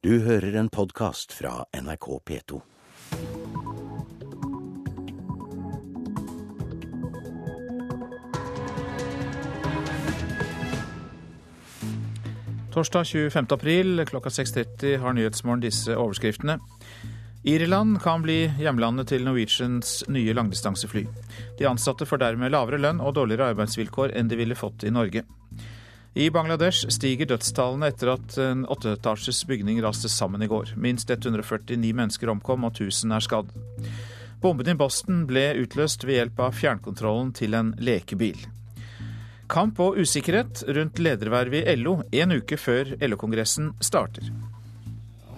Du hører en podkast fra NRK P2. Torsdag 25. april klokka 6.30 har Nyhetsmorgen disse overskriftene. Irland kan bli hjemlandet til Norwegians nye langdistansefly. De ansatte får dermed lavere lønn og dårligere arbeidsvilkår enn de ville fått i Norge. I Bangladesh stiger dødstallene etter at en åtteetasjes bygning raste sammen i går. Minst 149 mennesker omkom og 1000 er skadd. Bomben i Boston ble utløst ved hjelp av fjernkontrollen til en lekebil. Kamp og usikkerhet rundt ledervervet i LO en uke før LO-kongressen starter.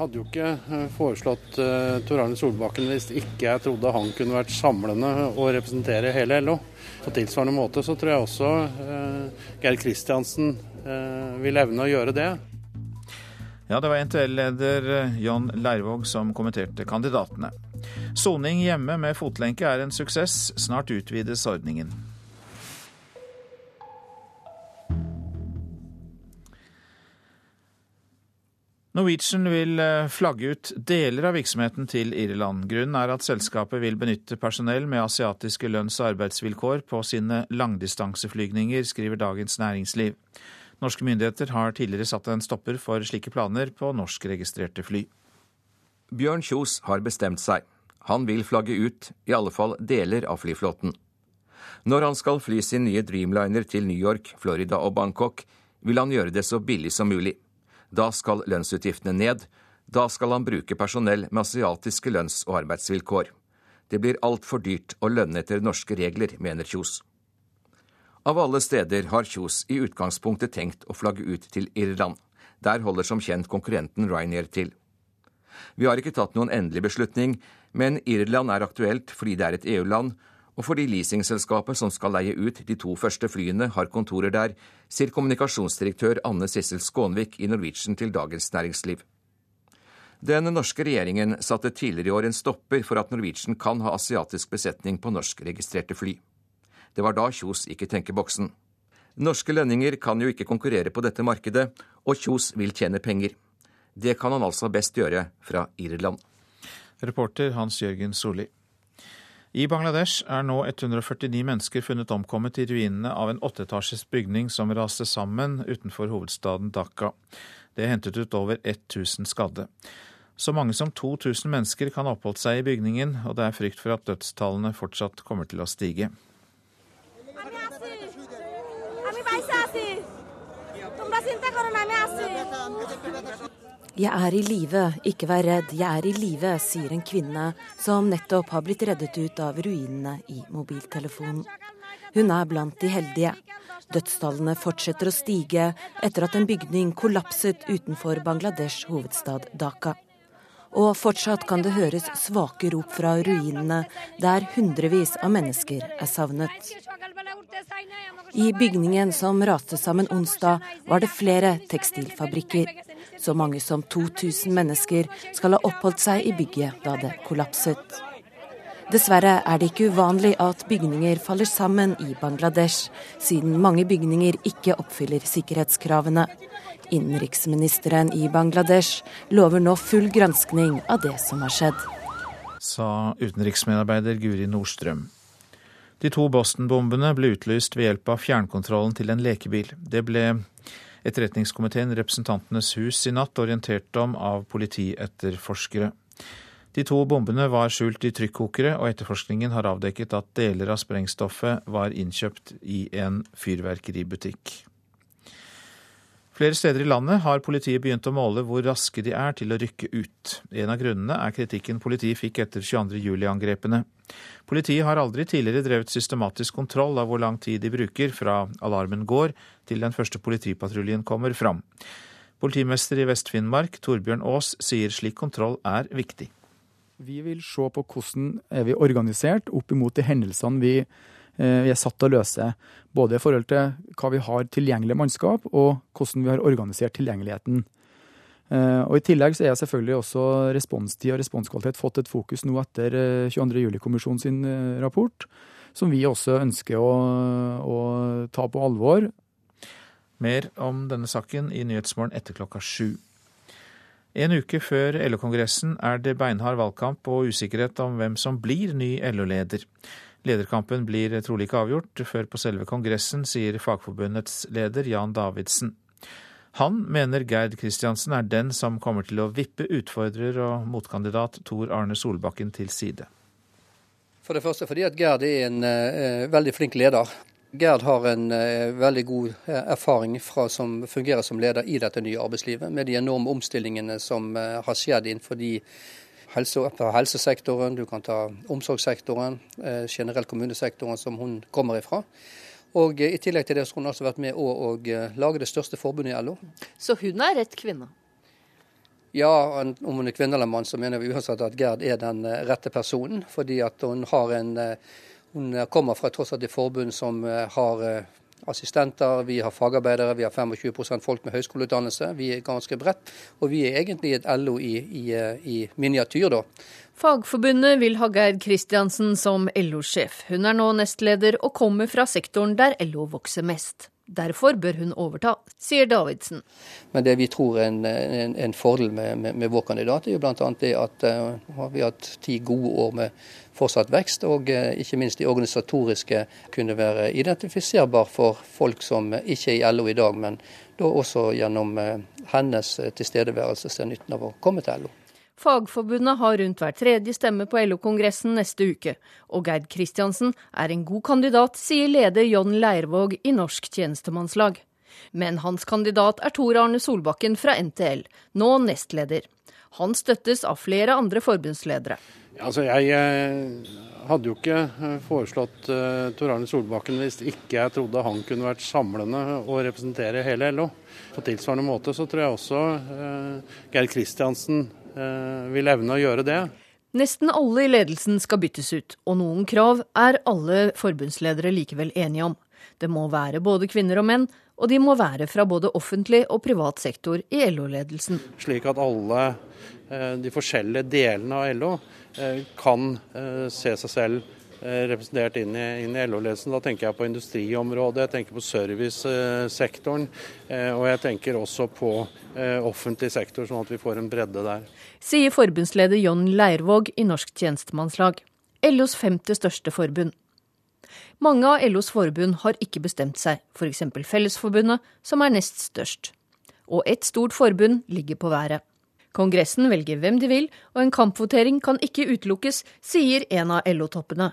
Hadde jo ikke eh, foreslått uh, Tor Arne Solbakken hvis ikke jeg trodde han kunne vært samlende og representere hele LO. På tilsvarende måte så tror jeg også uh, Geir Kristiansen uh, vil evne å gjøre det. Ja, det var NTL-leder John Leirvåg som kommenterte kandidatene. Soning hjemme med fotlenke er en suksess. Snart utvides ordningen. Norwegian vil eh, flagge ut deler av virksomheten til Irland. Grunnen er at selskapet vil benytte personell med asiatiske lønns- og arbeidsvilkår på sine langdistanseflygninger, skriver Dagens Næringsliv. Norske myndigheter har tidligere satt en stopper for slike planer på norskregistrerte fly. Bjørn Kjos har bestemt seg. Han vil flagge ut i alle fall deler av flyflåten. Når han skal fly sin nye Dreamliner til New York, Florida og Bangkok, vil han gjøre det så billig som mulig. Da skal lønnsutgiftene ned. Da skal han bruke personell med asiatiske lønns- og arbeidsvilkår. Det blir altfor dyrt å lønne etter norske regler, mener Kjos. Av alle steder har Kjos i utgangspunktet tenkt å flagge ut til Irland. Der holder som kjent konkurrenten Ryanair til. Vi har ikke tatt noen endelig beslutning, men Irland er aktuelt fordi det er et EU-land, og fordi leasingselskapet som skal leie ut de to første flyene, har kontorer der, sier kommunikasjonsdirektør Anne Sissel Skånvik i Norwegian til Dagens Næringsliv. Den norske regjeringen satte tidligere i år en stopper for at Norwegian kan ha asiatisk besetning på norskregistrerte fly. Det var da Kjos ikke tenker boksen. Norske lønninger kan jo ikke konkurrere på dette markedet, og Kjos vil tjene penger. Det kan han altså best gjøre fra Irland. Reporter Hans Jørgen Solli. I Bangladesh er nå 149 mennesker funnet omkommet i ruinene av en åtteetasjes bygning som raste sammen utenfor hovedstaden Dhaka. Det er hentet ut over 1000 skadde. Så mange som 2000 mennesker kan ha oppholdt seg i bygningen, og det er frykt for at dødstallene fortsatt kommer til å stige. Jeg er i live, ikke vær redd, jeg er i live, sier en kvinne som nettopp har blitt reddet ut av ruinene i mobiltelefonen. Hun er blant de heldige. Dødstallene fortsetter å stige etter at en bygning kollapset utenfor Bangladesh hovedstad Dhaka. Og fortsatt kan det høres svake rop fra ruinene, der hundrevis av mennesker er savnet. I bygningen som raste sammen onsdag, var det flere tekstilfabrikker. Så mange som 2000 mennesker skal ha oppholdt seg i bygget da det kollapset. Dessverre er det ikke uvanlig at bygninger faller sammen i Bangladesh, siden mange bygninger ikke oppfyller sikkerhetskravene. Innenriksministeren i Bangladesh lover nå full granskning av det som har skjedd. Sa utenriksmedarbeider Guri Nordstrøm. De to Boston-bombene ble utlyst ved hjelp av fjernkontrollen til en lekebil. Det ble etterretningskomiteen Representantenes hus i natt orientert om av politietterforskere. De to bombene var skjult i trykkokere, og etterforskningen har avdekket at deler av sprengstoffet var innkjøpt i en fyrverkeributikk. Flere steder i landet har politiet begynt å måle hvor raske de er til å rykke ut. En av grunnene er kritikken politiet fikk etter 22.07-angrepene. Politiet har aldri tidligere drevet systematisk kontroll av hvor lang tid de bruker fra alarmen går til den første politipatruljen kommer fram. Politimester i Vest-Finnmark, Torbjørn Aas, sier slik kontroll er viktig. Vi vil se på hvordan er vi organisert opp imot de hendelsene vi Eh, vi er satt til å løse. Både i forhold til hva vi har tilgjengelig mannskap, og hvordan vi har organisert tilgjengeligheten. Eh, og I tillegg så er selvfølgelig også responstid og responskvalitet fått et fokus nå etter 22.07-kommisjonen eh, sin rapport, som vi også ønsker å, å ta på alvor. Mer om denne saken i Nyhetsmorgen etter klokka sju. En uke før LO-kongressen er det beinhard valgkamp og usikkerhet om hvem som blir ny LO-leder. Lederkampen blir trolig ikke avgjort før på selve kongressen, sier Fagforbundets leder Jan Davidsen. Han mener Gerd Kristiansen er den som kommer til å vippe utfordrer og motkandidat Tor Arne Solbakken til side. For det første fordi at Gerd er en uh, veldig flink leder. Gerd har en uh, veldig god uh, erfaring fra som fungerer som leder i dette nye arbeidslivet, med de enorme omstillingene som har skjedd innenfor de helse, helsesektoren, du kan ta omsorgssektoren, generelt kommunesektoren som hun kommer ifra. Og I tillegg til det så har hun altså vært med å, å lage det største forbundet i LO. Så hun er rett kvinne? Ja, om hun er kvinne eller mann, så mener vi uansett at Gerd er den eh, rette personen. Fordi at hun har en eh, Hun kommer fra tross alt et forbund som eh, har assistenter, vi har fagarbeidere, vi har 25 folk med høyskoleutdannelse. Vi er ganske bredt, og vi er egentlig et LO i, i, i miniatyr, da. Fagforbundet vil ha Geir Kristiansen som LO-sjef. Hun er nå nestleder og kommer fra sektoren der LO vokser mest. Derfor bør hun overta, sier Davidsen. Men det vi tror er en, en, en fordel med, med, med, vår kandidat, er jo bl.a. det at uh, vi har hatt ti gode år med fortsatt vekst, og uh, ikke minst de organisatoriske kunne være identifiserbar for folk som ikke er i LO i dag, men da også gjennom uh, hennes tilstedeværelse ser nytten av å komme til LO. Fagforbundet har rundt hver tredje stemme på LO-kongressen neste uke, og Gerd Kristiansen er en god kandidat, sier leder John Leirvåg i Norsk tjenestemannslag. Men hans kandidat er Tor Arne Solbakken fra NTL, nå nestleder. Han støttes av flere andre forbundsledere. Altså, jeg eh, hadde jo ikke eh, foreslått uh, Tor Arne Solbakken hvis ikke jeg trodde han kunne vært samlende og representere hele LO. På tilsvarende måte så tror jeg også Geir Kristiansen vil evne å gjøre det. Nesten alle i ledelsen skal byttes ut, og noen krav er alle forbundsledere likevel enige om. Det må være både kvinner og menn, og de må være fra både offentlig og privat sektor i LO-ledelsen. Slik at alle eh, de forskjellige delene av LO eh, kan se seg selv Eh, representert inn i, i LO-ledelsen. Da tenker jeg på industriområdet, jeg tenker på servicesektoren, eh, og jeg tenker også på eh, offentlig sektor, sånn at vi får en bredde der. Sier forbundsleder John Leirvåg i Norsk tjenestemannslag, LOs femte største forbund. Mange av LOs forbund har ikke bestemt seg, f.eks. Fellesforbundet, som er nest størst. Og ett stort forbund ligger på været. Kongressen velger hvem de vil, og en kampvotering kan ikke utelukkes, sier en av LO-toppene.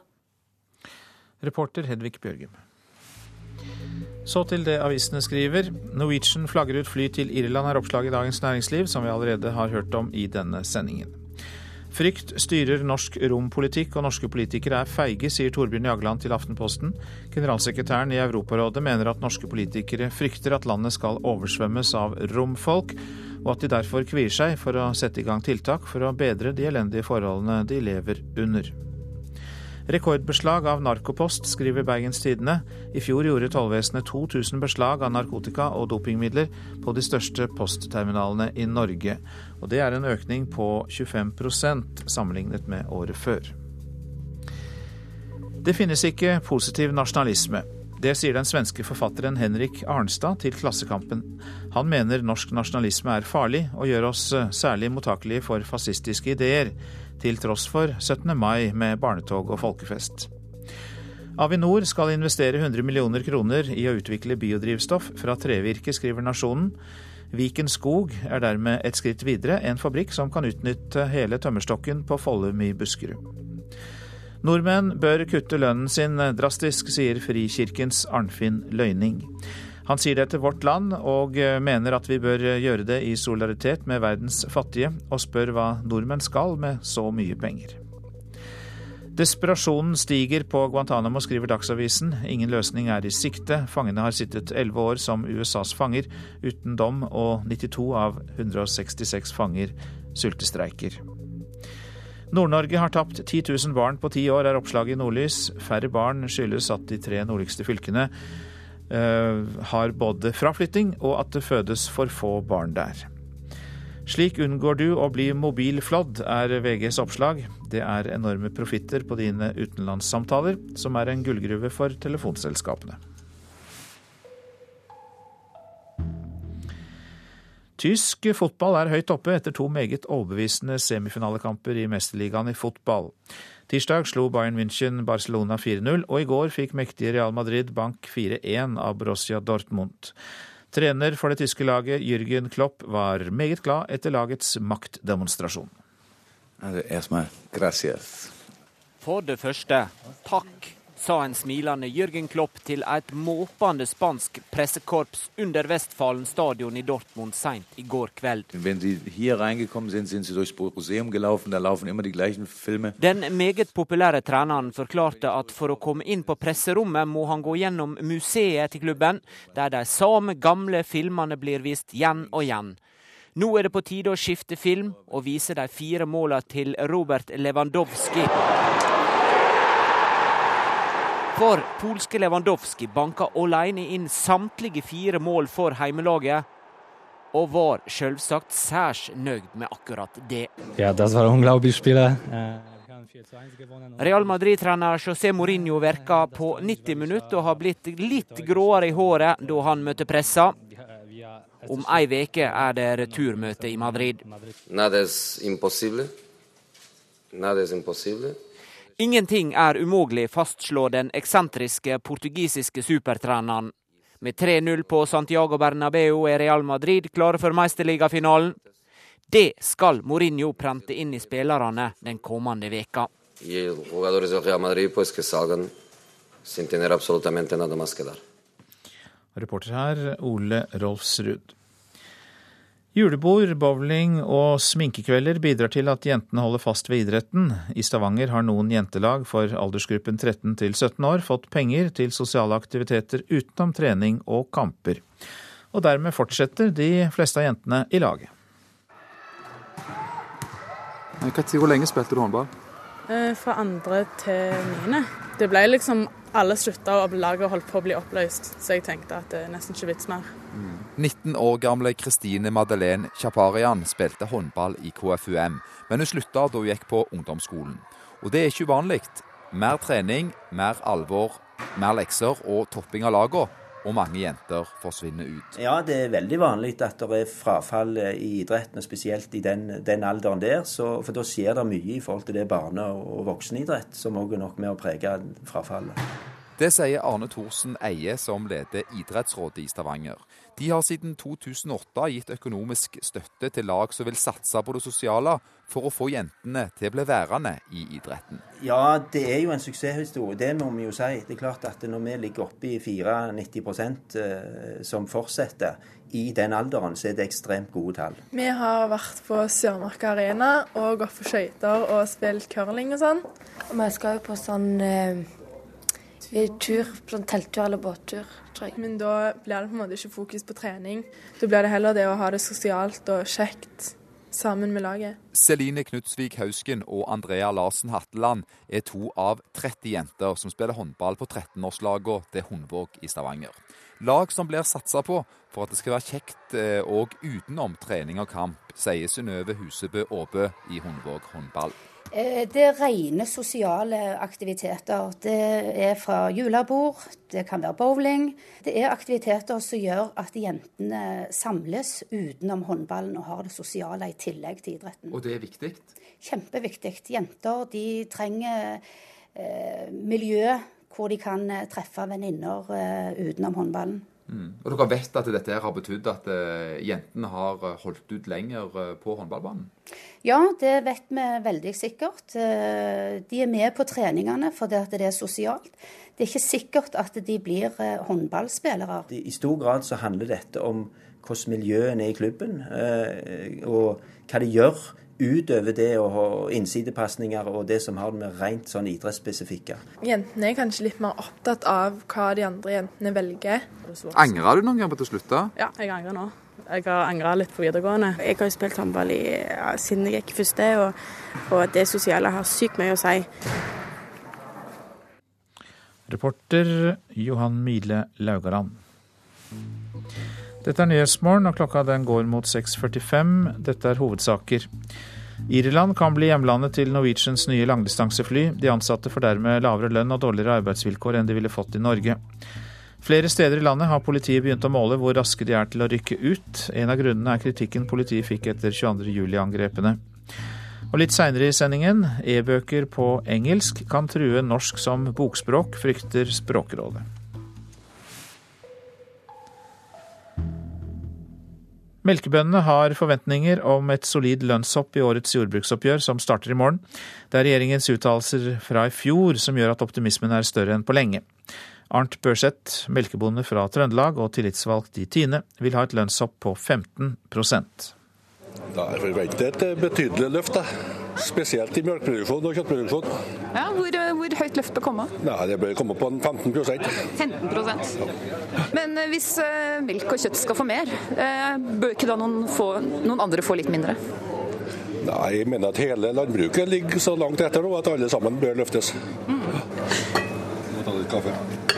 Reporter Hedvig Bjørgum. Så til det avisene skriver. Norwegian flagger ut fly til Irland, er oppslaget i Dagens Næringsliv, som vi allerede har hørt om i denne sendingen. Frykt styrer norsk rompolitikk, og norske politikere er feige, sier Torbjørn Jagland til Aftenposten. Generalsekretæren i Europarådet mener at norske politikere frykter at landet skal oversvømmes av romfolk, og at de derfor kvier seg for å sette i gang tiltak for å bedre de elendige forholdene de lever under. Rekordbeslag av narkopost, skriver Bergens Tidende. I fjor gjorde tollvesenet 2000 beslag av narkotika og dopingmidler på de største postterminalene i Norge. Og det er en økning på 25% sammenlignet med året før. Det finnes ikke positiv nasjonalisme. Det sier den svenske forfatteren Henrik Arnstad til Klassekampen. Han mener norsk nasjonalisme er farlig og gjør oss særlig mottakelige for fascistiske ideer til tross for 17. mai med barnetog og folkefest. Avinor skal investere 100 millioner kroner i å utvikle biodrivstoff fra trevirke, skriver Nasjonen. Viken Skog er dermed et skritt videre, en fabrikk som kan utnytte hele tømmerstokken på Follum i Buskerud. Nordmenn bør kutte lønnen sin drastisk, sier Frikirkens Arnfinn Løyning. Han sier det til Vårt Land, og eh, mener at vi bør eh, gjøre det i solidaritet med verdens fattige, og spør hva nordmenn skal med så mye penger. Desperasjonen stiger på Guantánamo, skriver Dagsavisen. Ingen løsning er i sikte. Fangene har sittet elleve år som USAs fanger, uten dom, og 92 av 166 fanger sultestreiker. Nord-Norge har tapt 10 000 barn på ti år, er oppslaget i Nordlys. Færre barn skyldes at de tre nordligste fylkene har både fraflytting og at det fødes for få barn der. Slik unngår du å bli mobilflådd, er VGs oppslag. Det er enorme profitter på dine utenlandssamtaler, som er en gullgruve for telefonselskapene. Tysk fotball er høyt oppe etter to meget overbevisende semifinalekamper i Mesterligaen i fotball. Tirsdag slo Bayern München Barcelona 4-0, og i går fikk mektige Real Madrid bank 4-1 av Borussia Dortmund. Trener for det tyske laget, Jürgen Klopp, var meget glad etter lagets maktdemonstrasjon. For det første, takk sa en smilende Jørgen Klopp til et måpende spansk pressekorps under Westfalen stadion i Dortmund seint i går kveld. Den meget populære treneren forklarte at for å komme inn på presserommet må han gå gjennom museet til klubben, der de samme gamle filmene blir vist igjen og igjen. Nå er det på tide å skifte film og vise de fire måla til Robert Lewandowski. For polske Lewandowski banka alene inn samtlige fire mål for heimelaget, og var selvsagt særs nøyd med akkurat det. Ja, det var. Real Madrid-trener José Mourinho virka på 90 minutter og har blitt litt gråere i håret da han møtte pressa. Om ei uke er det returmøte i Madrid. Nada es imposible. Nada es imposible. Ingenting er umulig, fastslår den eksentriske portugisiske supertreneren. Med 3-0 på Santiago Bernabeu er Real Madrid klare for mesterligafinalen. Det skal Mourinho prente inn i spillerne den kommende veka. Reporter her, Ole Rolfsrud. Julebord, bowling og sminkekvelder bidrar til at jentene holder fast ved idretten. I Stavanger har noen jentelag for aldersgruppen 13 til 17 år fått penger til sosiale aktiviteter utenom trening og kamper. Og dermed fortsetter de fleste av jentene i laget. Hvor lenge spilte du håndball? Eh, fra andre til niende. Det ble liksom Alle slutta, og laget holdt på å bli oppløst, så jeg tenkte at det er nesten ikke vits mer. 19 år gamle Kristine Madeleine Chaparian spilte håndball i KFUM, men hun slutta da hun gikk på ungdomsskolen. Og det er ikke uvanlig. Mer trening, mer alvor, mer lekser og topping av lagene og mange jenter forsvinner ut. Ja, det er veldig vanlig at det er frafall i idretten, og spesielt i den, den alderen der. Så, for da skjer det mye i forhold til det barne- og voksenidrett, som òg er nok med å prege frafallet. Det sier Arne Thorsen Eie, som leder Idrettsrådet i Stavanger. De har siden 2008 gitt økonomisk støtte til lag som vil satse på det sosiale, for å få jentene til å bli værende i idretten. Ja, det er jo en suksesshistorie, det må vi jo si. Det er klart at når vi ligger oppe i 94 eh, som fortsetter i den alderen, så er det ekstremt gode tall. Vi har vært på Sørmarka Arena og gått på skøyter og spilt curling og sånn. Og vi skal jo på sånn eh, tur, sånn telttur eller båttur. tror jeg. Men da blir det på en måte ikke fokus på trening. Da blir det heller det å ha det sosialt og kjekt sammen med laget. Celine Knutsvik Hausken og Andrea Larsen Hatteland er to av 30 jenter som spiller håndball på 13-årslagene til Hundvåg i Stavanger. Lag som blir satsa på for at det skal være kjekt òg eh, utenom trening og kamp, sier Synnøve Husebø Aabø i Hundvåg håndball. Eh, det er rene sosiale aktiviteter. Det er fra julebord, det kan være bowling. Det er aktiviteter som gjør at jentene samles utenom håndballen og har det sosiale i tillegg til idretten. Og det er viktig? Kjempeviktig. Jenter de trenger eh, miljø hvor de kan eh, treffe venninner eh, utenom håndballen. Mm. Og dere vet at dette har betydd at eh, jentene har holdt ut lenger på håndballbanen? Ja, det vet vi veldig sikkert. Uh, de er med på treningene fordi at det er sosialt. Det er ikke sikkert at de blir håndballspillere. I stor grad så handler dette om hvordan miljøet er i klubben, og hva de gjør utover det å ha innsidepasninger og det som har med rent sånn idrettsspesifikke. Jentene er kanskje litt mer opptatt av hva de andre jentene velger. Angrer du noen gang på at du slutta? Ja, jeg angrer nå. Jeg har angra litt på videregående. Jeg har jo spilt håndball ja, siden jeg gikk første, og, og det sosiale har sykt mye å si. Reporter Johan Mile Laugaland. Dette er Nyhetsmorgen, og klokka den går mot 6.45. Dette er hovedsaker. Irland kan bli hjemlandet til Norwegians nye langdistansefly. De ansatte får dermed lavere lønn og dårligere arbeidsvilkår enn de ville fått i Norge. Flere steder i landet har politiet begynt å måle hvor raske de er til å rykke ut. En av grunnene er kritikken politiet fikk etter 22.07-angrepene. Og litt seinere i sendingen, e-bøker på engelsk kan true norsk som bokspråk, frykter Språkrådet. Melkebøndene har forventninger om et solid lønnshopp i årets jordbruksoppgjør, som starter i morgen. Det er regjeringens uttalelser fra i fjor som gjør at optimismen er større enn på lenge. Arnt Børseth, melkebonde fra Trøndelag og tillitsvalgt i Tine, vil ha et lønnshopp på 15 da er forventet et betydelig løft, da. spesielt i melkeproduksjon og kjøttproduksjon. Ja, hvor, hvor, høyt løft bør komme? Nei, Det bør komme på 15% 15% Men eh, hvis uh, melk og kjøtt skal få mer, uh, bør ikke da noen, få, noen andre få litt mindre? Nei, jeg mener at hele landbruket ligger så langt etter nå at alle sammen bør løftes. Mm. Må ta litt kaffe.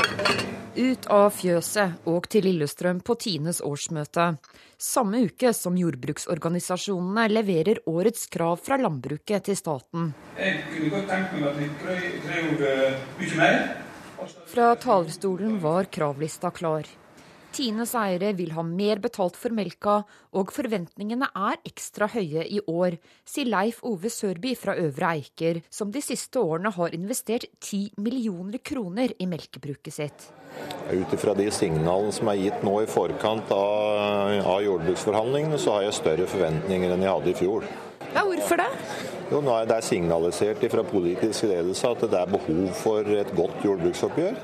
Ut av fjøset og til Lillestrøm på Tines årsmøte. Samme uke som jordbruksorganisasjonene leverer årets krav fra landbruket til staten. Jeg kunne godt tenkt meg at vi krevde mye mer. Fra talerstolen var kravlista klar. Tines eiere vil ha mer betalt for melka, og forventningene er ekstra høye i år, sier Leif Ove Sørby fra Øvre Eiker, som de siste årene har investert 10 millioner kroner i melkebruket sitt. Ut ifra de signalene som er gitt nå i forkant av, av jordbruksforhandlingene, så har jeg større forventninger enn jeg hadde i fjor. Ja, Hvorfor det? Jo, nå er Det signalisert fra politisk ledelse at det er behov for et godt jordbruksoppgjør.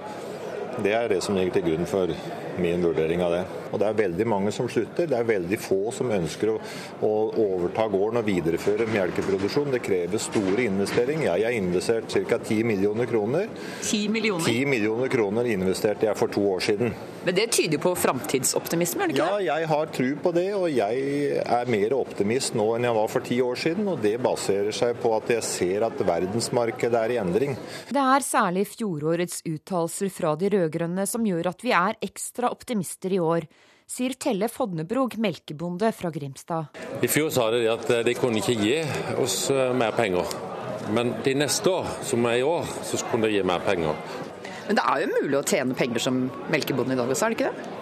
Det er det som ligger til grunn for min vurdering av det. Og Det er veldig mange som slutter. Det er veldig få som ønsker å, å overta gården og videreføre melkeproduksjon. Det krever store investeringer. Jeg har investert ca. 10 millioner kroner. 10 millioner? 10 millioner kroner investerte jeg for to år siden. Men det tyder på framtidsoptimisme, gjør det ikke? Ja, jeg har tru på det. Og jeg er mer optimist nå enn jeg var for ti år siden. Og det baserer seg på at jeg ser at verdensmarkedet er i endring. Det er særlig fjorårets uttalelser fra de rød-grønne som gjør at vi er ekstra optimister i år sier Telle Fodnebrog, melkebonde fra Grimstad. I fjor sa de at de kunne ikke gi oss eh, mer penger. Men de neste år, som er i år, så kunne de gi mer penger. Men det er jo mulig å tjene penger som melkebonde i dag også, er det ikke det?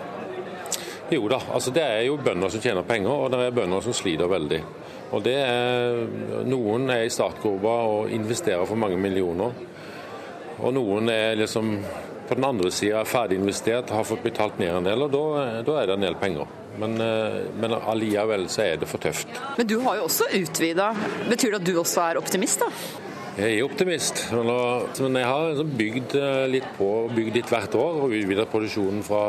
Jo da, altså det er jo bønder som tjener penger, og det er bønder som sliter veldig. Og det er, Noen er i startgropa og investerer for mange millioner. Og noen er liksom på den andre sida ferdig investert, har fått betalt ned en del, og da, da er det en del penger. Men, eh, men allikevel så er det for tøft. Men du har jo også utvida. Betyr det at du også er optimist, da? Jeg er optimist, men jeg har liksom bygd eh, litt på, bygd litt hvert år og utvidet produksjonen fra,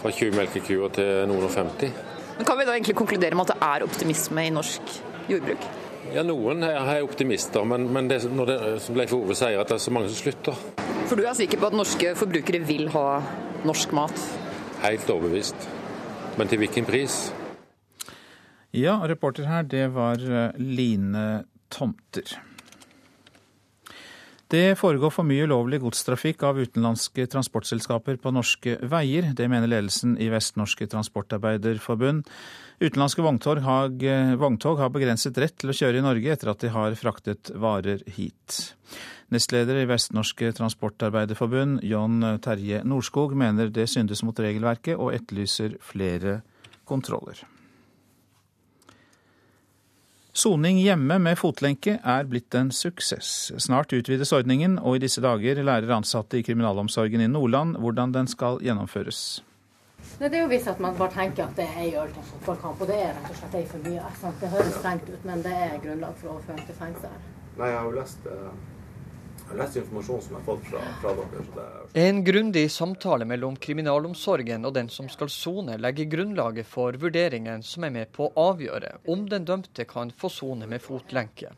fra 20 melkekuer til noen og 50. Men Kan vi da egentlig konkludere med at det er optimisme i norsk jordbruk? Ja, Noen er optimister, men, men det, når det, som Leif Ove sier, at det er så mange som slutter. For du er sikker på at norske forbrukere vil ha norsk mat? Helt overbevist. Men til hvilken pris? Ja, reporter her, det var eh, Line Tomter. Det foregår for mye ulovlig godstrafikk av utenlandske transportselskaper på norske veier. Det mener ledelsen i Vestnorske Transportarbeiderforbund. Utenlandske vogntog har, vogntog har begrenset rett til å kjøre i Norge etter at de har fraktet varer hit. Nestleder i Vestnorske Transportarbeiderforbund, John Terje Norskog, mener det syndes mot regelverket og etterlyser flere kontroller. Soning hjemme med fotlenke er blitt en suksess. Snart utvides ordningen, og i disse dager lærer ansatte i kriminalomsorgen i Nordland hvordan den skal gjennomføres. Det er jo hvis at man bare tenker at det er ei øl til fotballkamp, og det er rett og slett ei for mye. Det høres strengt ut, men det er grunnlag for å overføring til fengsel. Nei, jeg har jo lest eh, lest informasjon som jeg har fått fra, fra dere. En grundig samtale mellom kriminalomsorgen og den som skal sone, legger grunnlaget for vurderingen som er med på å avgjøre om den dømte kan få sone med fotlenke.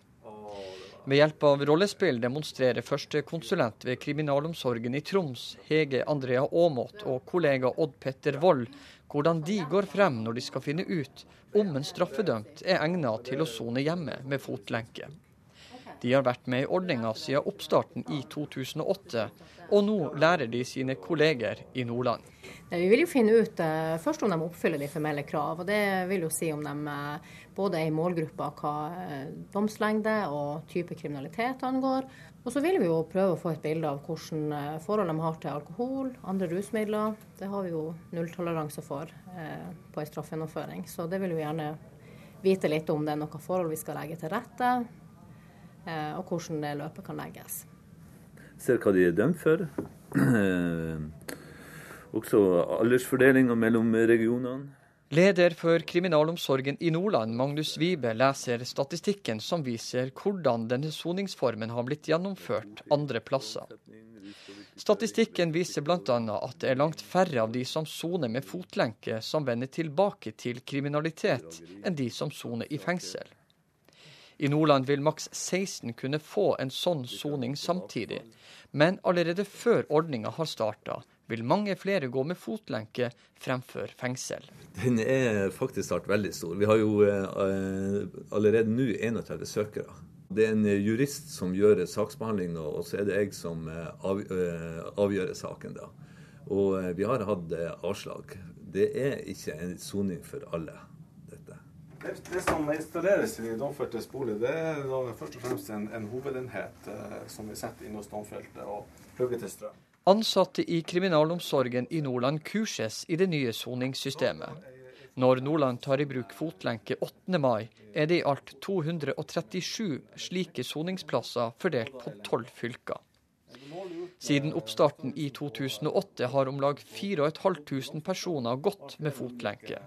Ved hjelp av rollespill demonstrerer førstekonsulent ved kriminalomsorgen i Troms, Hege Andrea Aamodt, og kollega Odd Petter Wold hvordan de går frem når de skal finne ut om en straffedømt er egnet til å sone hjemme med fotlenke. De har vært med i ordninga siden oppstarten i 2008, og nå lærer de sine kolleger i Nordland. Vi vil jo finne ut uh, først om de oppfyller de formelle krav. og Det vil jo si om de uh, både er i målgruppa hva uh, domslengde og type kriminalitet angår. Og så vil vi jo prøve å få et bilde av hvordan forhold de har til alkohol, andre rusmidler. Det har vi jo nulltoleranse for på en straffegjennomføring. Så det vil vi gjerne vite litt om det er noe forhold vi skal legge til rette, og hvordan det løpet kan legges. Ser hva de er dømt for. Også aldersfordelinga mellom regionene. Leder for kriminalomsorgen i Nordland, Magnus Wibe, leser statistikken som viser hvordan denne soningsformen har blitt gjennomført andre plasser. Statistikken viser bl.a. at det er langt færre av de som soner med fotlenke, som vender tilbake til kriminalitet, enn de som soner i fengsel. I Nordland vil maks 16 kunne få en sånn soning samtidig, men allerede før ordninga har starta, vil mange flere gå med fotlenke fremfor fengsel. Den er faktisk snart veldig stor. Vi har jo eh, allerede nå 31 søkere. Det er en jurist som gjør saksbehandling nå, og så er det jeg som eh, eh, avgjør saken. da. Og vi har hatt avslag. Det er ikke en soning for alle. Det, det, som installeres i domfeltes bolig, det er først og fremst en, en hovedenhet eh, som vi setter inn hos domfelte og plugger til strøm. Ansatte i kriminalomsorgen i Nordland kurses i det nye soningssystemet. Når Nordland tar i bruk fotlenke 8. mai, er det i alt 237 slike soningsplasser fordelt på tolv fylker. Siden oppstarten i 2008 har om lag 4500 personer gått med fotlenke.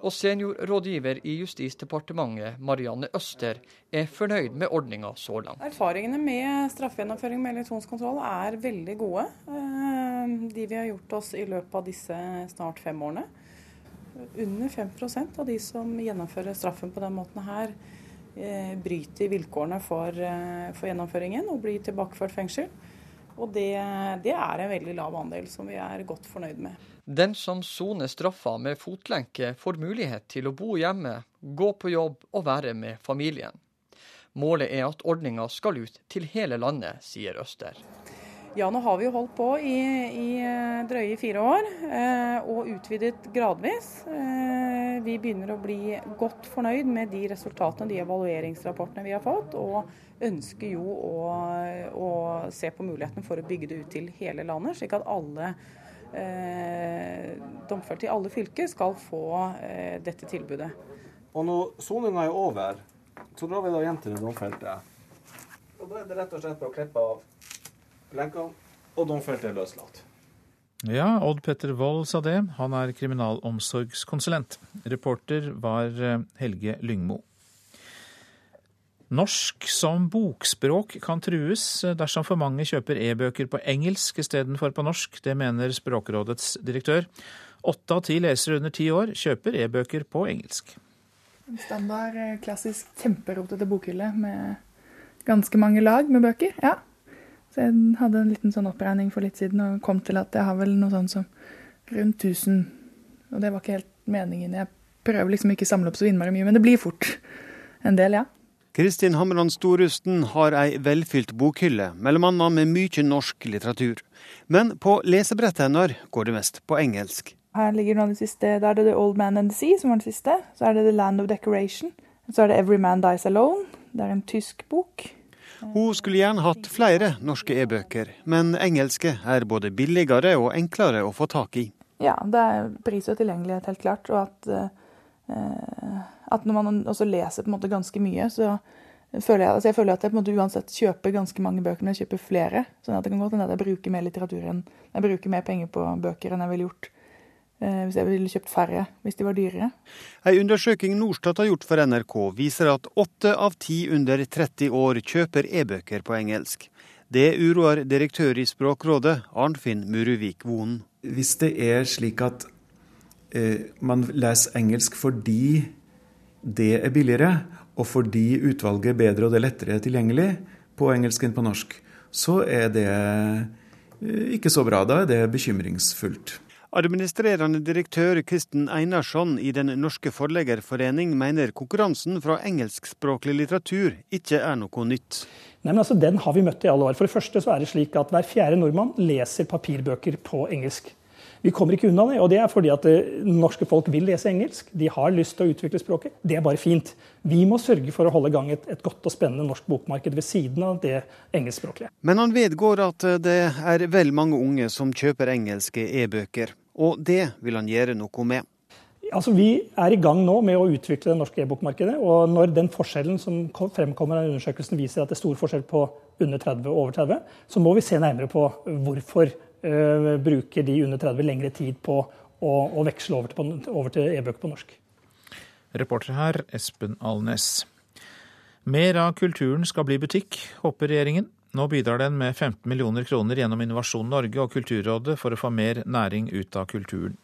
Og seniorrådgiver i Justisdepartementet, Marianne Øster, er fornøyd med ordninga så langt. Erfaringene med straffegjennomføring med elektronisk kontroll er veldig gode. Eh, de vi har gjort oss i løpet av disse snart fem årene. Under 5% av de som gjennomfører straffen på den måten her, eh, bryter vilkårene for, eh, for gjennomføringen og blir tilbakeført fengsel. Og det, det er en veldig lav andel som vi er godt fornøyd med. Den som soner straffa med fotlenke, får mulighet til å bo hjemme, gå på jobb og være med familien. Målet er at ordninga skal ut til hele landet, sier Øster. Ja, nå har vi jo holdt på i, i eh, drøye fire år, eh, og utvidet gradvis. Eh, vi begynner å bli godt fornøyd med de resultatene, de evalueringsrapportene vi har fått, og ønsker jo å, å se på muligheten for å bygge det ut til hele landet, slik at alle domfelte i alle fylker skal få eh, dette tilbudet. Og når soninga er over, så drar vi da igjen til det domfelte. Og da er det rett og slett å klippe av lenkene, og domfelte er løslatt. Ja, Odd Petter Wold sa det. Han er kriminalomsorgskonsulent. Reporter var eh, Helge Lyngmo. Norsk som bokspråk kan trues dersom for mange kjøper e-bøker på engelsk istedenfor på norsk. Det mener Språkrådets direktør. Åtte av ti lesere under ti år kjøper e-bøker på engelsk. En standard, eh, klassisk kjemperotete bokhylle med ganske mange lag med bøker. ja. Så jeg hadde en liten sånn oppregning for litt siden og kom til at jeg har vel noe sånt som rundt 1000. Og det var ikke helt meningen. Jeg prøver liksom ikke å samle opp så innmari mye, men det blir fort en del, ja. Kristin Hamran Storusten har ei velfylt bokhylle, bl.a. med mye norsk litteratur. Men på lesebrettet hennes går det mest på engelsk. Her ligger noe av det siste. Da er det The Old Man and the Sea, som var det siste. Så er det The Land of Decoration. Så er det Every Man Dies Alone. Det er en tysk bok. Hun skulle gjerne hatt flere norske e-bøker, men engelske er både billigere og enklere å få tak i. Ja, det er pris og tilgjengelighet, helt klart. Og at uh, at når man også leser på en måte ganske mye, så føler jeg, altså jeg føler at jeg på en måte uansett kjøper ganske mange bøker, men jeg kjøper flere. sånn at det kan godt hende at jeg bruker mer litteratur enn jeg bruker mer penger på bøker enn jeg ville gjort eh, hvis jeg ville kjøpt færre hvis de var dyrere. En undersøking Norstat har gjort for NRK viser at åtte av ti under 30 år kjøper e-bøker på engelsk. Det uroer direktør i Språkrådet, Arnfinn Muruvik Vonen. Hvis det er slik at eh, man leser engelsk fordi det er billigere, og fordi utvalget er bedre og det er lettere tilgjengelig på engelsk enn på norsk, så er det eh, ikke så bra. Da er det bekymringsfullt. Administrerende direktør Kristen Einarsson i Den norske forleggerforening mener konkurransen fra engelskspråklig litteratur ikke er noe nytt. Nei, men altså, Den har vi møtt i alle år. For det første så er det slik at Hver fjerde nordmann leser papirbøker på engelsk. Vi kommer ikke unna det, og det er fordi at det eh, norske folk vil lese engelsk. De har lyst til å utvikle språket. Det er bare fint. Vi må sørge for å holde i gang et, et godt og spennende norsk bokmarked ved siden av det engelskspråklige. Men han vedgår at eh, det er vel mange unge som kjøper engelske e-bøker, og det vil han gjøre noe med. Altså, Vi er i gang nå med å utvikle det norske e-bokmarkedet. og Når den forskjellen som fremkommer av undersøkelsen viser at det er stor forskjell på under 30 og over 30, så må vi se nærmere på hvorfor bruker de under 30 lengre tid på å, å veksle over til, over til e-bøker på norsk. Reporter her, Espen Alnes. Mer av kulturen skal bli butikk, håper regjeringen. Nå bidrar den med 15 millioner kroner gjennom Innovasjon Norge og Kulturrådet for å få mer næring ut av kulturen.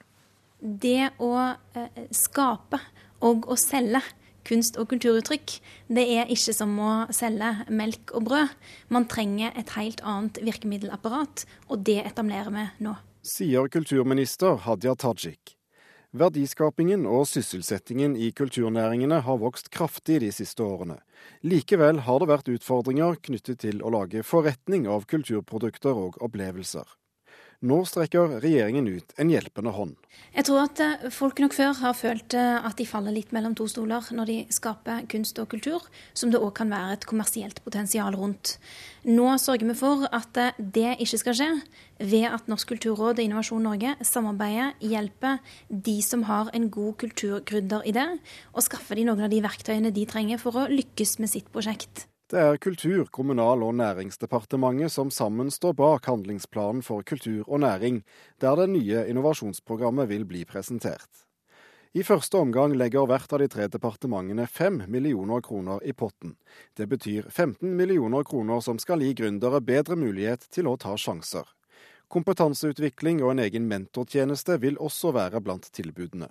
Det å eh, skape og å selge kunst- og kulturuttrykk, det er ikke som å selge melk og brød. Man trenger et helt annet virkemiddelapparat, og det etablerer vi nå. Sier kulturminister Hadia Tajik. Verdiskapingen og sysselsettingen i kulturnæringene har vokst kraftig de siste årene. Likevel har det vært utfordringer knyttet til å lage forretning av kulturprodukter og opplevelser. Nå strekker regjeringen ut en hjelpende hånd. Jeg tror at eh, folk nok før har følt eh, at de faller litt mellom to stoler når de skaper kunst og kultur, som det òg kan være et kommersielt potensial rundt. Nå sørger vi for at eh, det ikke skal skje, ved at Norsk kulturråd og Innovasjon Norge samarbeider, hjelper de som har en god kulturgründeridé, og skaffer de noen av de verktøyene de trenger for å lykkes med sitt prosjekt. Det er Kultur-, kommunal- og næringsdepartementet som sammen står bak handlingsplanen for kultur og næring, der det nye innovasjonsprogrammet vil bli presentert. I første omgang legger hvert av de tre departementene fem millioner kroner i potten. Det betyr 15 millioner kroner som skal gi gründere bedre mulighet til å ta sjanser. Kompetanseutvikling og en egen mentortjeneste vil også være blant tilbudene.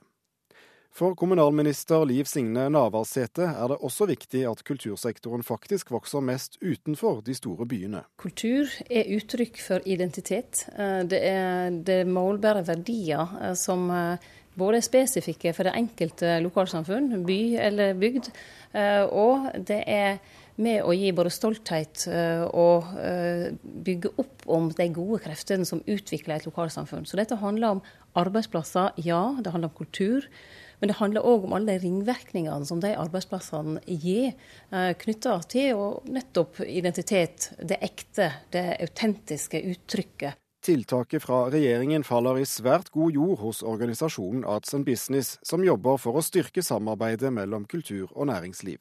For kommunalminister Liv Signe Navarsete er det også viktig at kultursektoren faktisk vokser mest utenfor de store byene. Kultur er uttrykk for identitet. Eh, det er, det målbære verdier eh, som eh, både er spesifikke for det enkelte lokalsamfunn, by eller bygd, og det er med å gi både stolthet og bygge opp om de gode kreftene som utvikler et lokalsamfunn. Så dette handler om arbeidsplasser, ja. Det handler om kultur. Men det handler òg om alle de ringvirkningene som de arbeidsplassene gir, eh, knytta til nettopp identitet, det ekte, det autentiske uttrykket. Tiltaket fra regjeringen faller i svært god jord hos organisasjonen Arts and Business, som jobber for å styrke samarbeidet mellom kultur og næringsliv.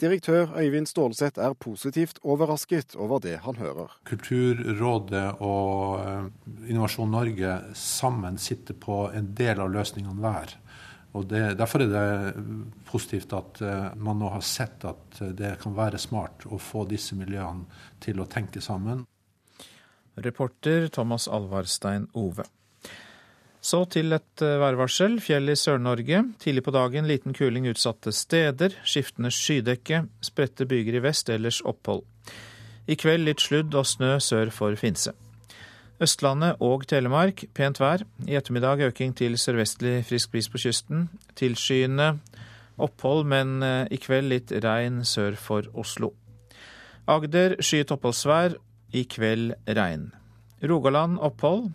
Direktør Øyvind Stålseth er positivt overrasket over det han hører. Kulturrådet og eh, Innovasjon Norge sammen sitter på en del av løsningene hver. Og det, Derfor er det positivt at uh, man nå har sett at det kan være smart å få disse miljøene til å tenke sammen. Reporter Thomas Alvarstein Ove. Så til et eh, værvarsel. Fjell i Sør-Norge. Tidlig på dagen liten kuling utsatte steder. Skiftende skydekke. Spredte byger i vest, ellers opphold. I kveld litt sludd og snø sør for Finse. Østlandet og Telemark pent vær. I ettermiddag øking til sørvestlig frisk bris på kysten. Tilskyende opphold, men eh, i kveld litt regn sør for Oslo. Agder skyet oppholdsvær. I kveld regn. Rogaland opphold.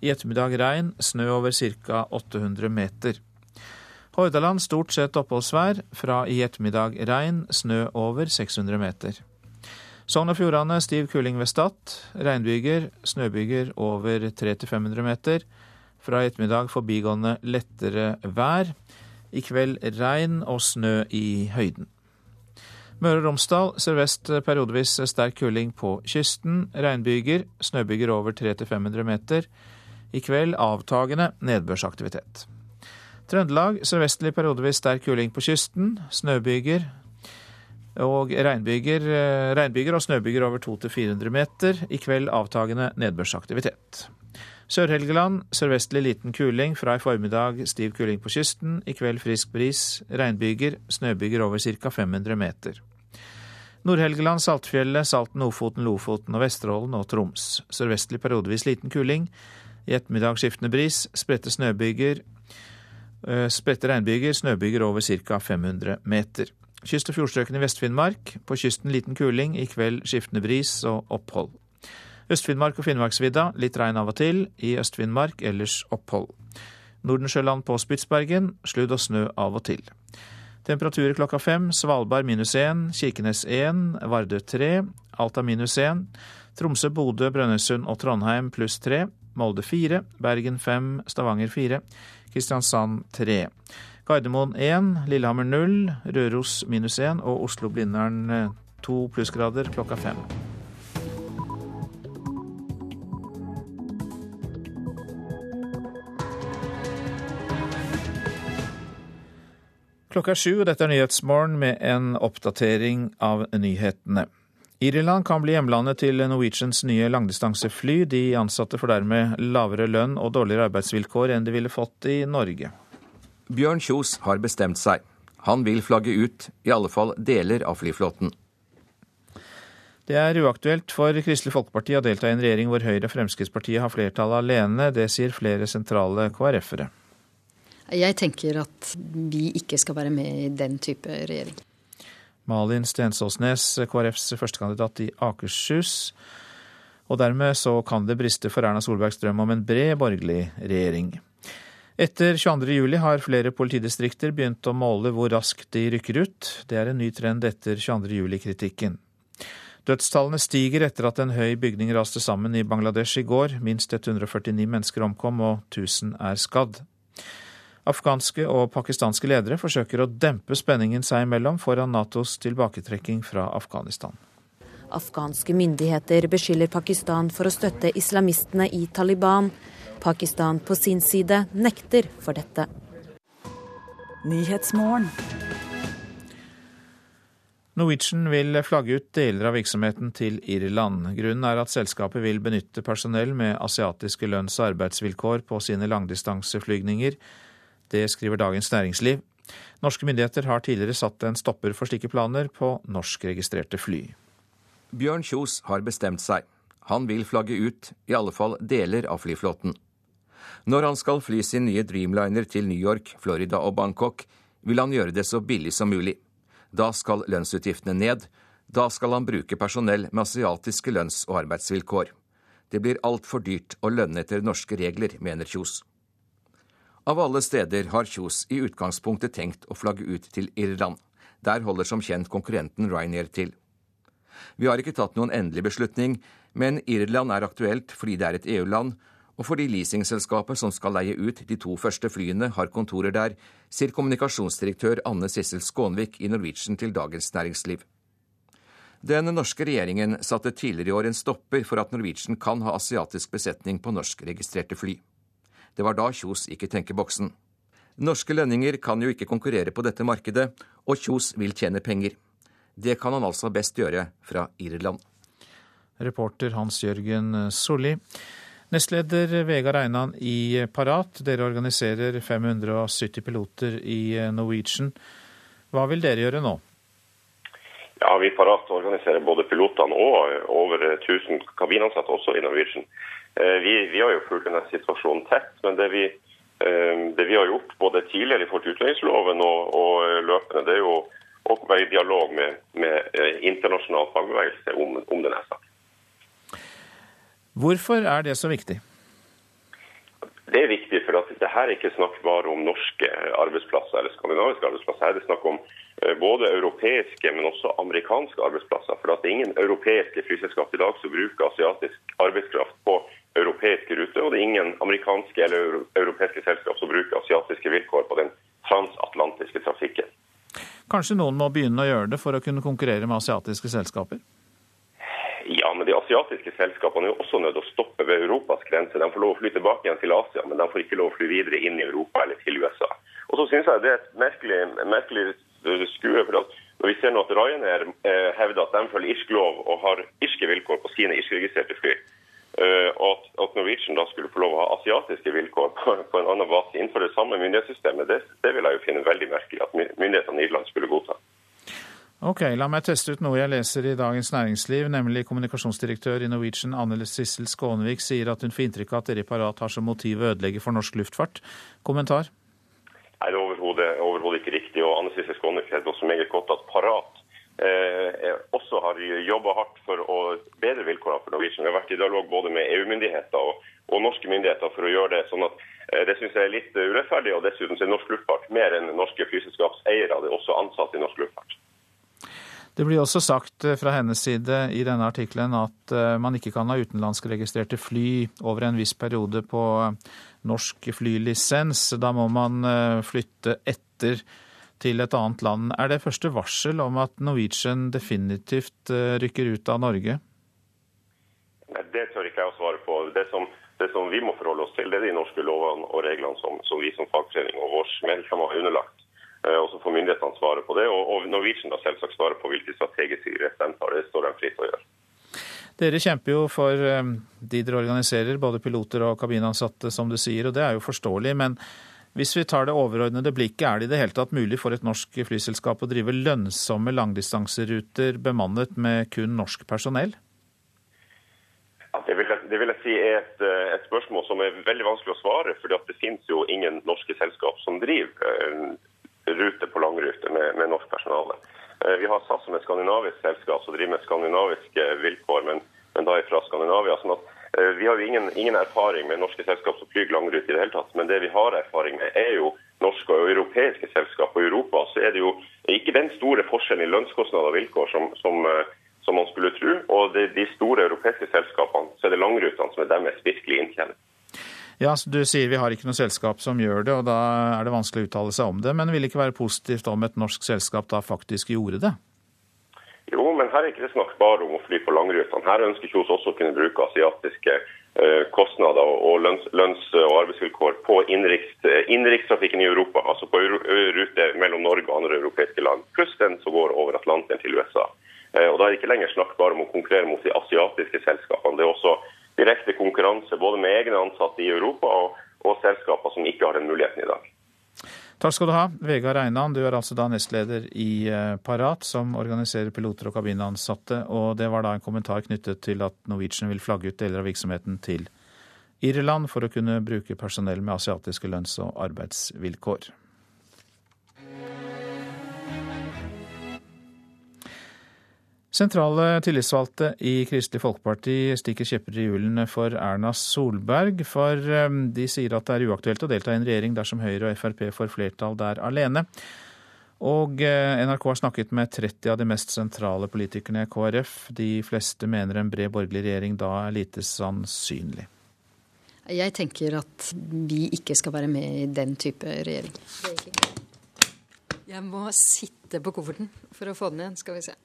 I ettermiddag regn, snø over ca. 800 meter. Hordaland stort sett oppholdsvær. Fra i ettermiddag regn, snø over 600 meter. Sogn og Fjordane stiv kuling ved Stad. Regnbyger, snøbyger over 300-500 meter. Fra i ettermiddag forbigående lettere vær. I kveld regn og snø i høyden. Møre og Romsdal sørvest periodevis sterk kuling på kysten. Regnbyger, snøbyger over 300-500 meter. I kveld avtagende nedbørsaktivitet. Trøndelag sørvestlig periodevis sterk kuling på kysten. Snøbyger, og regnbyger, eh, regnbyger og snøbyger over 200-400 meter. I kveld avtagende nedbørsaktivitet. Sør-Helgeland sørvestlig liten kuling. Fra i formiddag stiv kuling på kysten. I kveld frisk bris. Regnbyger, snøbyger over ca. 500 meter. Nord-Helgeland, Saltfjellet, Salten, Ofoten, Lofoten og Vesterålen og Troms. Sørvestlig periodevis liten kuling. I ettermiddag skiftende bris. Spredte snøbyger. Eh, spredte regnbyger, snøbyger over ca. 500 meter. Kyst- og fjordstrøkene i Vest-Finnmark. På kysten liten kuling, i kveld skiftende bris og opphold. Øst-Finnmark og Finnmarksvidda litt regn av og til. I Øst-Finnmark ellers opphold. Nordensjøland på Spitsbergen sludd og snø av og til. Temperaturer klokka fem. Svalbard minus én, Kirkenes én, Vardø tre, Alta minus én. Tromsø, Bodø, Brønnøysund og Trondheim pluss tre. Molde fire. Bergen fem. Stavanger fire. Kristiansand tre. Gardermoen 1, Lillehammer 0, Røros minus 1 og Oslo-Blindern 2 plussgrader klokka 5. Klokka sju, dette er Nyhetsmorgen med en oppdatering av nyhetene. Irland kan bli hjemlandet til Norwegians nye langdistansefly. De ansatte får dermed lavere lønn og dårligere arbeidsvilkår enn de ville fått i Norge. Bjørn Kjos har bestemt seg. Han vil flagge ut i alle fall deler av flyflåten. Det er uaktuelt for Kristelig Folkeparti å delta i en regjering hvor Høyre og Fremskrittspartiet har flertall alene. Det sier flere sentrale KrF-ere. Jeg tenker at vi ikke skal være med i den type regjering. Malin Stensåsnes, KrFs førstekandidat i Akershus. Og dermed så kan det briste for Erna Solbergs drøm om en bred borgerlig regjering. Etter 22.07 har flere politidistrikter begynt å måle hvor raskt de rykker ut. Det er en ny trend etter 22.07-kritikken. Dødstallene stiger etter at en høy bygning raste sammen i Bangladesh i går. Minst 149 mennesker omkom og 1000 er skadd. Afghanske og pakistanske ledere forsøker å dempe spenningen seg imellom foran Natos tilbaketrekking fra Afghanistan. Afghanske myndigheter beskylder Pakistan for å støtte islamistene i Taliban. Pakistan på sin side nekter for dette. Norwegian vil flagge ut deler av virksomheten til Irland. Grunnen er at selskapet vil benytte personell med asiatiske lønns- og arbeidsvilkår på sine langdistanseflygninger. Det skriver Dagens Næringsliv. Norske myndigheter har tidligere satt en stopper for slike planer på norskregistrerte fly. Bjørn Kjos har bestemt seg. Han vil flagge ut i alle fall deler av flyflåten. Når han skal fly sin nye Dreamliner til New York, Florida og Bangkok, vil han gjøre det så billig som mulig. Da skal lønnsutgiftene ned. Da skal han bruke personell med asiatiske lønns- og arbeidsvilkår. Det blir altfor dyrt å lønne etter norske regler, mener Kjos. Av alle steder har Kjos i utgangspunktet tenkt å flagge ut til Irland. Der holder som kjent konkurrenten Ryanair til. Vi har ikke tatt noen endelig beslutning, men Irland er aktuelt fordi det er et EU-land, og fordi leasingselskapet som skal leie ut de to første flyene, har kontorer der, sier kommunikasjonsdirektør Anne Sissel Skånvik i Norwegian til Dagens Næringsliv. Den norske regjeringen satte tidligere i år en stopper for at Norwegian kan ha asiatisk besetning på norskregistrerte fly. Det var da Kjos gikk i tenkeboksen. Norske lønninger kan jo ikke konkurrere på dette markedet, og Kjos vil tjene penger. Det kan han altså best gjøre fra Irland. Reporter Hans-Jørgen Solli. Nestleder Vegard Einan i Parat, dere organiserer 570 piloter i Norwegian. Hva vil dere gjøre nå? Ja, Vi i Parat organiserer både pilotene og over 1000 kabinansatte også i Norwegian. Vi, vi har jo fulgt denne situasjonen tett, men det vi, det vi, har gjort både tidligere i forhold til utlendingsloven og, og, løpende, det er jo å være i dialog med, med internasjonal fagbevegelse om, om denne saken. Hvorfor er det så viktig? Det er viktig, for at det her er ikke snakk bare om norske arbeidsplasser eller skandinaviske arbeidsplasser. Her er det snakk om både europeiske, men også amerikanske arbeidsplasser. For at det er ingen europeiske flyselskap i dag som bruker asiatisk arbeidskraft på europeiske ruter. Og det er ingen amerikanske eller europeiske selskap som bruker asiatiske vilkår på den transatlantiske trafikken. Kanskje noen må begynne å gjøre det for å kunne konkurrere med asiatiske selskaper? Ja, men de asiatiske selskapene er jo også nødt til å stoppe ved Europas grense. De får lov å fly tilbake igjen til Asia, men de får ikke lov å fly videre inn i Europa eller til USA. Og så synes jeg det er et merkelig, merkelig skue. for at Når vi ser nå at Ryanair eh, hevder at de følger irsk lov og har irske vilkår på sine irskregistrerte fly, eh, og at, at, Norwegian da skulle få lov å ha asiatiske vilkår på, på en annen base innenfor det samme myndighetssystemet, det, det vil jeg jo finne veldig merkelig at myndighetene i Irland skulle godta. Ok, La meg teste ut noe jeg leser i Dagens Næringsliv, nemlig kommunikasjonsdirektør i Norwegian Anne Sissel Skånevik sier at hun får inntrykk av at dere i Parat har som motiv å ødelegge for norsk luftfart. Kommentar? Nei, det er overhodet ikke riktig. og Anne Sissel Skånevik vet også meget godt at Parat eh, også har jobba hardt for å bedre vilkårene for Norwegian. Vi har vært i dialog både med EU-myndigheter og, og, norske myndigheter for å gjøre det sånn at eh, det syns jeg er litt urettferdig. og Dessuten er norsk luftfart mer enn norske flyselskapseiere. Det er også ansatte i norsk luftfart. Det blir også sagt eh, fra hennes side i denne artikkelen at eh, man ikke kan ha utenlandskregistrerte fly over en viss periode på eh, norsk flylisens. Da må man flytte etter til et annet land. Er det første varsel om at Norwegian definitivt rykker ut av Norge? Nei, Det tør ikke jeg å svare på. Det som, det som vi må forholde oss til, det er de norske lovene og reglene som, som vi som fagforening og våre medlemmer har underlagt. Eh, og så får myndighetene svare på det. Og Norwegian da selvsagt svare på hvilke strategiske grep de tar. Det står de fritt å gjøre. Dere kjemper jo for eh, de dere organiserer, både piloter og kabinansatte, som du sier, og det er jo forståelig. Men hvis vi tar det overordnede blikket, er det i det hele tatt mulig for et norsk flyselskap å drive lønnsomme langdistanseruter bemannet med kun norsk personell? Ja, det, vil jeg, det, vil jeg, si er et, eh, et, spørsmål som er veldig vanskelig å svare. for det finnes jo ingen norske selskap som driver rute på langrute med, med norsk personale. Eh, vi har SAS som et skandinavisk selskap som driver med skandinaviske vilkår, men, men da fra Skandinavia. sånn at eh, Vi har jo ingen, ingen, erfaring med norske selskap som flyr langrute i det hele tatt. Men det vi har erfaring med, er jo norske og europeiske selskap. Og i Europa så er det jo ikke den store forskjellen i lønnskostnader og vilkår som, som, eh, som man skulle tro. Og det, de store europeiske selskapene, så er det langrutene som er deres virkelige inntjening. Ja, Du sier vi har ikke noe selskap som gjør det, og da er det vanskelig å uttale seg om det. Men det ikke være positivt om et norsk selskap da faktisk gjorde det? Jo, men her er ikke det snakk bare om å fly på langrutene. Her ønsker Kjos også å kunne bruke asiatiske eh, kostnader og lønns-, lønns og arbeidsvilkår på innenriks, innenrikstrafikken i Europa, altså på rute mellom Norge og andre europeiske land, pluss den som går over Atlanteren til USA. Eh, og Da er det ikke lenger snakk bare om å konkurrere mot de asiatiske selskapene. Det er også direkte både med egne ansatte i Europa og, og selskaper som ikke har den muligheten i dag. Takk skal du ha, Vegard Einan, Du er altså da nestleder i eh, Parat, som organiserer piloter og kabinansatte. Og det var da en kommentar knyttet til at Norwegian vil flagge ut deler av virksomheten til Irland for å kunne bruke personell med asiatiske lønns- og arbeidsvilkår. Sentrale tillitsvalgte i Kristelig Folkeparti stikker kjepper i hjulene for Erna Solberg, for um, de sier at det er uaktuelt å delta i en regjering dersom Høyre og Frp får flertall der alene. Og uh, NRK har snakket med 30 av de mest sentrale politikerne i KrF. De fleste mener en bred borgerlig regjering da er lite sannsynlig. Jeg tenker at vi ikke skal være med i den type regjering. Jeg må sitte på kofferten for å få den igjen, skal vi se.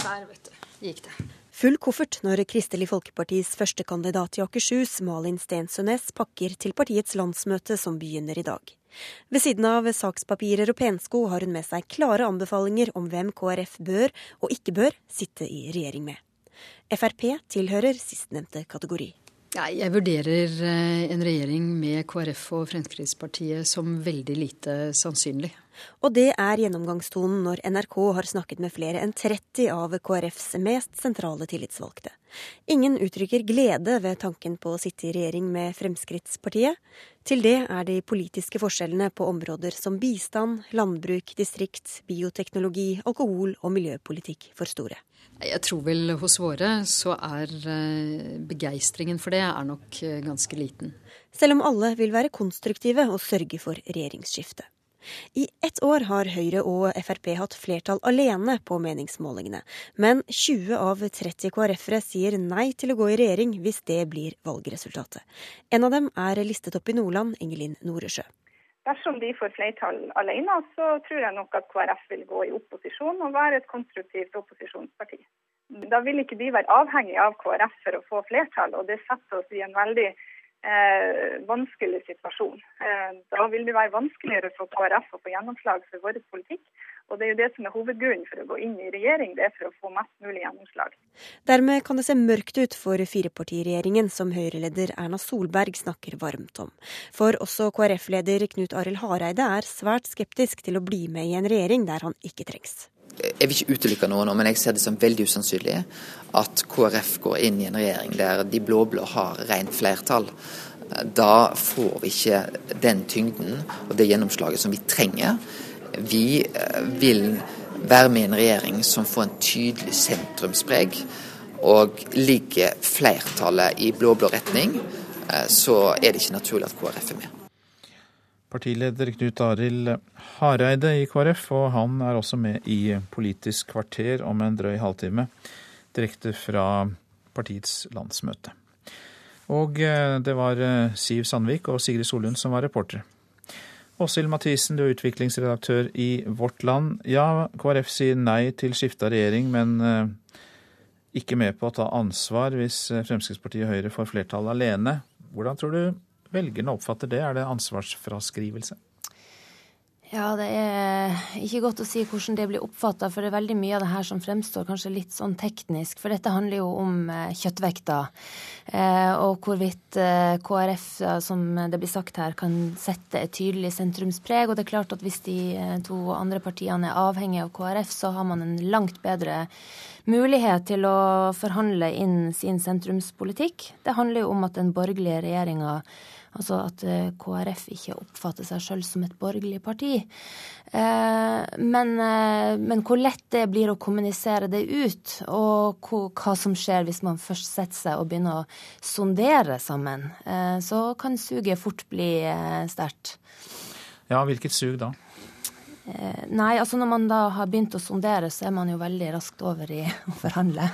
Der, vet du, gikk det. Full koffert når Kristelig Folkepartis førstekandidat i Akershus, Malin Stensønes, pakker til partiets landsmøte som begynner i dag. Ved siden av sakspapirer og pensko har hun med seg klare anbefalinger om hvem KrF bør og ikke bør sitte i regjering med. Frp tilhører sistnevnte kategori. Jeg vurderer eh, en regjering med KrF og Fremskrittspartiet som veldig lite sannsynlig. Og det er gjennomgangstonen når NRK har snakket med flere enn 30 av KrFs mest sentrale tillitsvalgte. Ingen uttrykker glede ved tanken på å sitte i regjering med Fremskrittspartiet. Til det er de politiske forskjellene på områder som bistand, landbruk, distrikt, bioteknologi, alkohol og miljøpolitikk for store. Jeg tror vel hos våre så er eh, begeistringen for det er nok eh, ganske liten. Selv om alle vil være konstruktive og sørge for regjeringsskifte. I ett år har Høyre og Frp hatt flertall alene på meningsmålingene, men 20 av 30 KrF-ere sier nei til å gå i regjering hvis det blir valgresultatet. En av dem er listet opp i Nordland, Ingelin Noresjø. Dersom de får flertall alene, så tror jeg nok at KrF vil gå i opposisjon og være et konstruktivt opposisjonsparti. Da vil ikke de være avhengig av KrF for å få flertall, og det setter oss i en veldig eh, vanskelig situasjon. Eh, da vil det være vanskeligere for KrF å få gjennomslag for vår politikk. Og det er jo det som er hovedgrunnen for å gå inn i regjering, det er for å få mest mulig gjennomslag. Dermed kan det se mørkt ut for firepartiregjeringen som Høyre-leder Erna Solberg snakker varmt om. For også KrF-leder Knut Arild Hareide er svært skeptisk til å bli med i en regjering der han ikke trengs. Jeg vil ikke utelukke noe nå, men jeg ser det som veldig usannsynlig at KrF går inn i en regjering der de blå-blå har rent flertall. Da får vi ikke den tyngden og det gjennomslaget som vi trenger. Vi eh, vil være med i en regjering som får en tydelig sentrumspreg. Og ligger flertallet i blå-blå retning, eh, så er det ikke naturlig at KrF er med. Partileder Knut Arild Hareide i KrF, og han er også med i Politisk kvarter om en drøy halvtime, direkte fra partiets landsmøte. Og eh, det var eh, Siv Sandvik og Sigrid Solund som var reportere. Åshild Mathisen, du er utviklingsredaktør i Vårt Land. Ja, KrF sier nei til skifte av regjering, men eh, ikke med på å ta ansvar hvis Fremskrittspartiet og Høyre får flertall alene. Hvordan tror du velgerne oppfatter det? Er det ansvarsfraskrivelse? Ja, det er ikke godt å si hvordan det blir oppfatta, for det er veldig mye av det her som fremstår kanskje litt sånn teknisk. For dette handler jo om eh, kjøttvekta, eh, og hvorvidt eh, KrF, som det blir sagt her, kan sette et tydelig sentrumspreg. Og det er klart at hvis de to andre partiene er avhengige av KrF, så har man en langt bedre mulighet til å forhandle inn sin sentrumspolitikk. Det handler jo om at den borgerlige regjeringa Altså at eh, KrF ikke oppfatter seg sjøl som et borgerlig parti. Eh, men, eh, men, hvor lett det blir å kommunisere det ut, og hva som skjer hvis man først setter seg og begynner å sondere sammen, så kan suget fort bli sterkt. Ja, hvilket sug da? Nei, altså når man da har begynt å sondere, så er man jo veldig raskt over i å forhandle.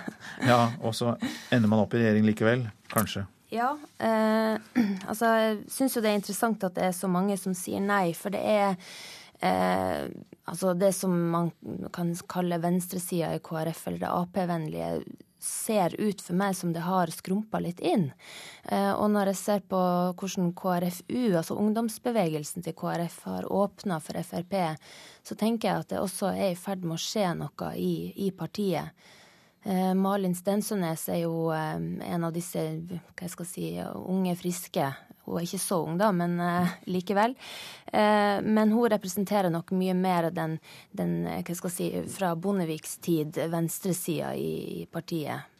Ja, og så ender man opp i regjering likevel, kanskje? Ja. Eh, altså, jeg syns jo det er interessant at det er så mange som sier nei, for det er eh, altså det som man kan kalle venstresida i KrF, eller det Ap-vennlige, ser ut for meg som det har skrumpa litt inn. Eh, og når jeg ser på hvordan KrFU, altså ungdomsbevegelsen til KrF, har åpna for Frp, så tenker jeg at det også er i ferd med å skje noe i, i partiet. Eh, Malin Stensønes er jo eh, en av disse hva jeg skal si, unge, friske. Hun er ikke så ung, da, men uh, likevel. Men hun representerer nok mye mer den, den hva jeg si, fra Bondeviks tid, venstresida i, i, partiet.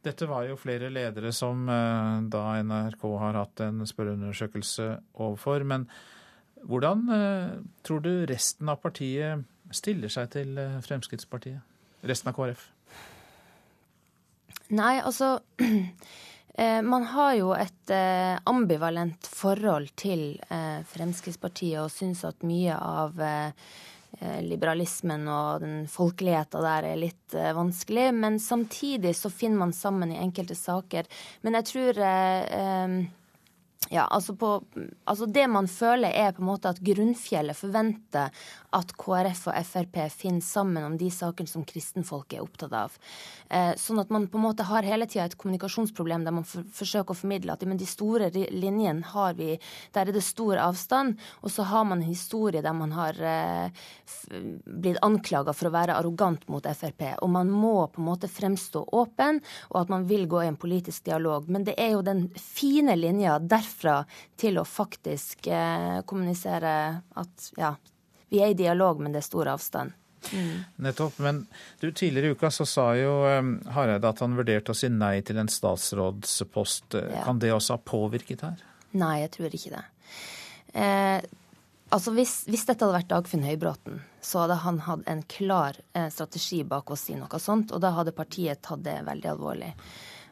Dette var jo flere ledere som da NRK har hatt en spørreundersøkelse overfor. Men hvordan tror du resten av partiet stiller seg til Fremskrittspartiet? Resten av KrF? Nei, altså eh, Man har jo et eh, ambivalent forhold til eh, Fremskrittspartiet og syns at mye av liberalismen og den folkeligheta der er litt vanskelig. Men samtidig så finner man sammen i enkelte saker. Men jeg tror ja, altså, på, altså, Det man føler, er på en måte at grunnfjellet forventer at KrF og Frp finner sammen om de sakene som kristenfolket er opptatt av. Eh, sånn at man på en måte har hele tida et kommunikasjonsproblem der man for, forsøker å formidle at men de store linjene har vi, der er det stor avstand. Og så har man en historie der man har eh, blitt anklaga for å være arrogant mot Frp. Og man må på en måte fremstå åpen, og at man vil gå i en politisk dialog. Men det er jo den fine linja derfor derfra til å faktisk eh, kommunisere at ja, vi er i dialog, men det er stor avstand. Mm. Nettopp. Men du, tidligere i uka så sa jo um, Hareide at han vurderte å si nei til en statsrådspost. Ja. Kan det også ha påvirket her? Nei, jeg tror ikke det. Eh, altså hvis, hvis, dette hadde vært Dagfinn Høybråten, så hadde han hatt en klar eh, strategi bak å si noe sånt, og da hadde partiet tatt det veldig alvorlig.